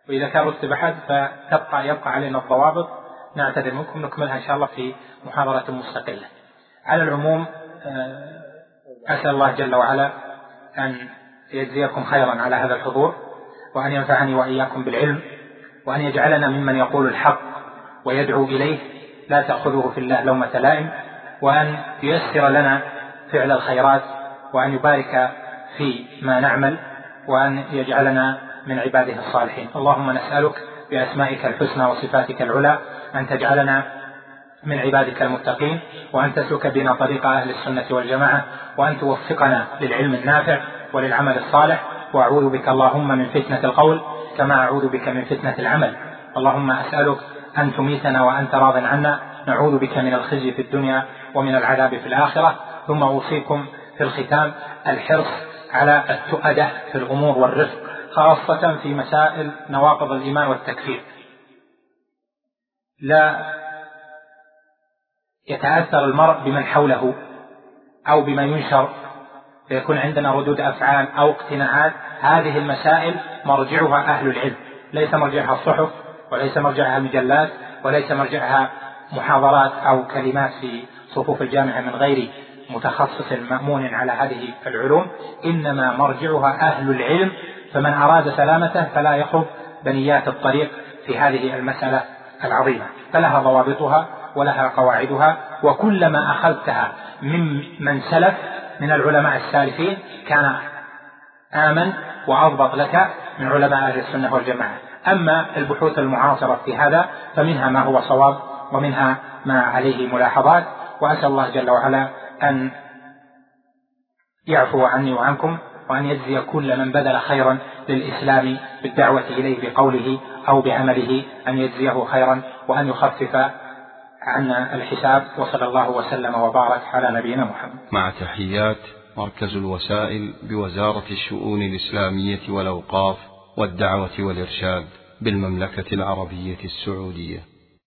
وإذا كان رتب أحد فتبقى يبقى علينا الضوابط نعتذر منكم نكملها إن شاء الله في محاضرة مستقلة. على العموم آه، أسأل الله جل وعلا أن يجزيكم خيرا على هذا الحضور وأن ينفعني وإياكم بالعلم وأن يجعلنا ممن يقول الحق ويدعو إليه لا تأخذه في الله لومة لائم وأن ييسر لنا فعل الخيرات وأن يبارك في ما نعمل وأن يجعلنا من عباده الصالحين. اللهم نسألك بأسمائك الحسنى وصفاتك العلى أن تجعلنا من عبادك المتقين وأن تسلك بنا طريق أهل السنة والجماعة وأن توفقنا للعلم النافع وللعمل الصالح. وأعوذ بك اللهم من فتنة القول كما أعوذ بك من فتنة العمل. اللهم أسألك أن تميتنا وأنت راض عنا. نعوذ بك من الخزي في الدنيا ومن العذاب في الآخرة. ثم أوصيكم في الختام الحرص على التؤدة في الأمور والرفق. خاصة في مسائل نواقض الإيمان والتكفير. لا يتأثر المرء بمن حوله أو بما ينشر فيكون عندنا ردود أفعال أو اقتناعات. هذه المسائل مرجعها أهل العلم. ليس مرجعها الصحف وليس مرجعها المجلات وليس مرجعها محاضرات أو كلمات في صفوف الجامعة من غير متخصص مأمون على هذه العلوم. إنما مرجعها أهل العلم فمن أراد سلامته فلا يخض بنيات الطريق في هذه المسألة العظيمة. فلها ضوابطها ولها قواعدها وكلما أخذتها من من سلف من العلماء السالفين كان آمن وأضبط لك من علماء أهل السنة والجماعة. أما البحوث المعاصرة في هذا فمنها ما هو صواب ومنها ما عليه ملاحظات وأسأل الله جل وعلا أن يعفو عني وعنكم وأن يجزي كل من بذل خيرا للإسلام بالدعوة إليه بقوله أو بعمله أن يجزيه خيرا وأن يخفف عنا الحساب وصلى الله وسلم وبارك على نبينا محمد. مع تحيات مركز الوسائل بوزارة الشؤون الإسلامية والأوقاف والدعوة والإرشاد بالمملكة العربية السعودية.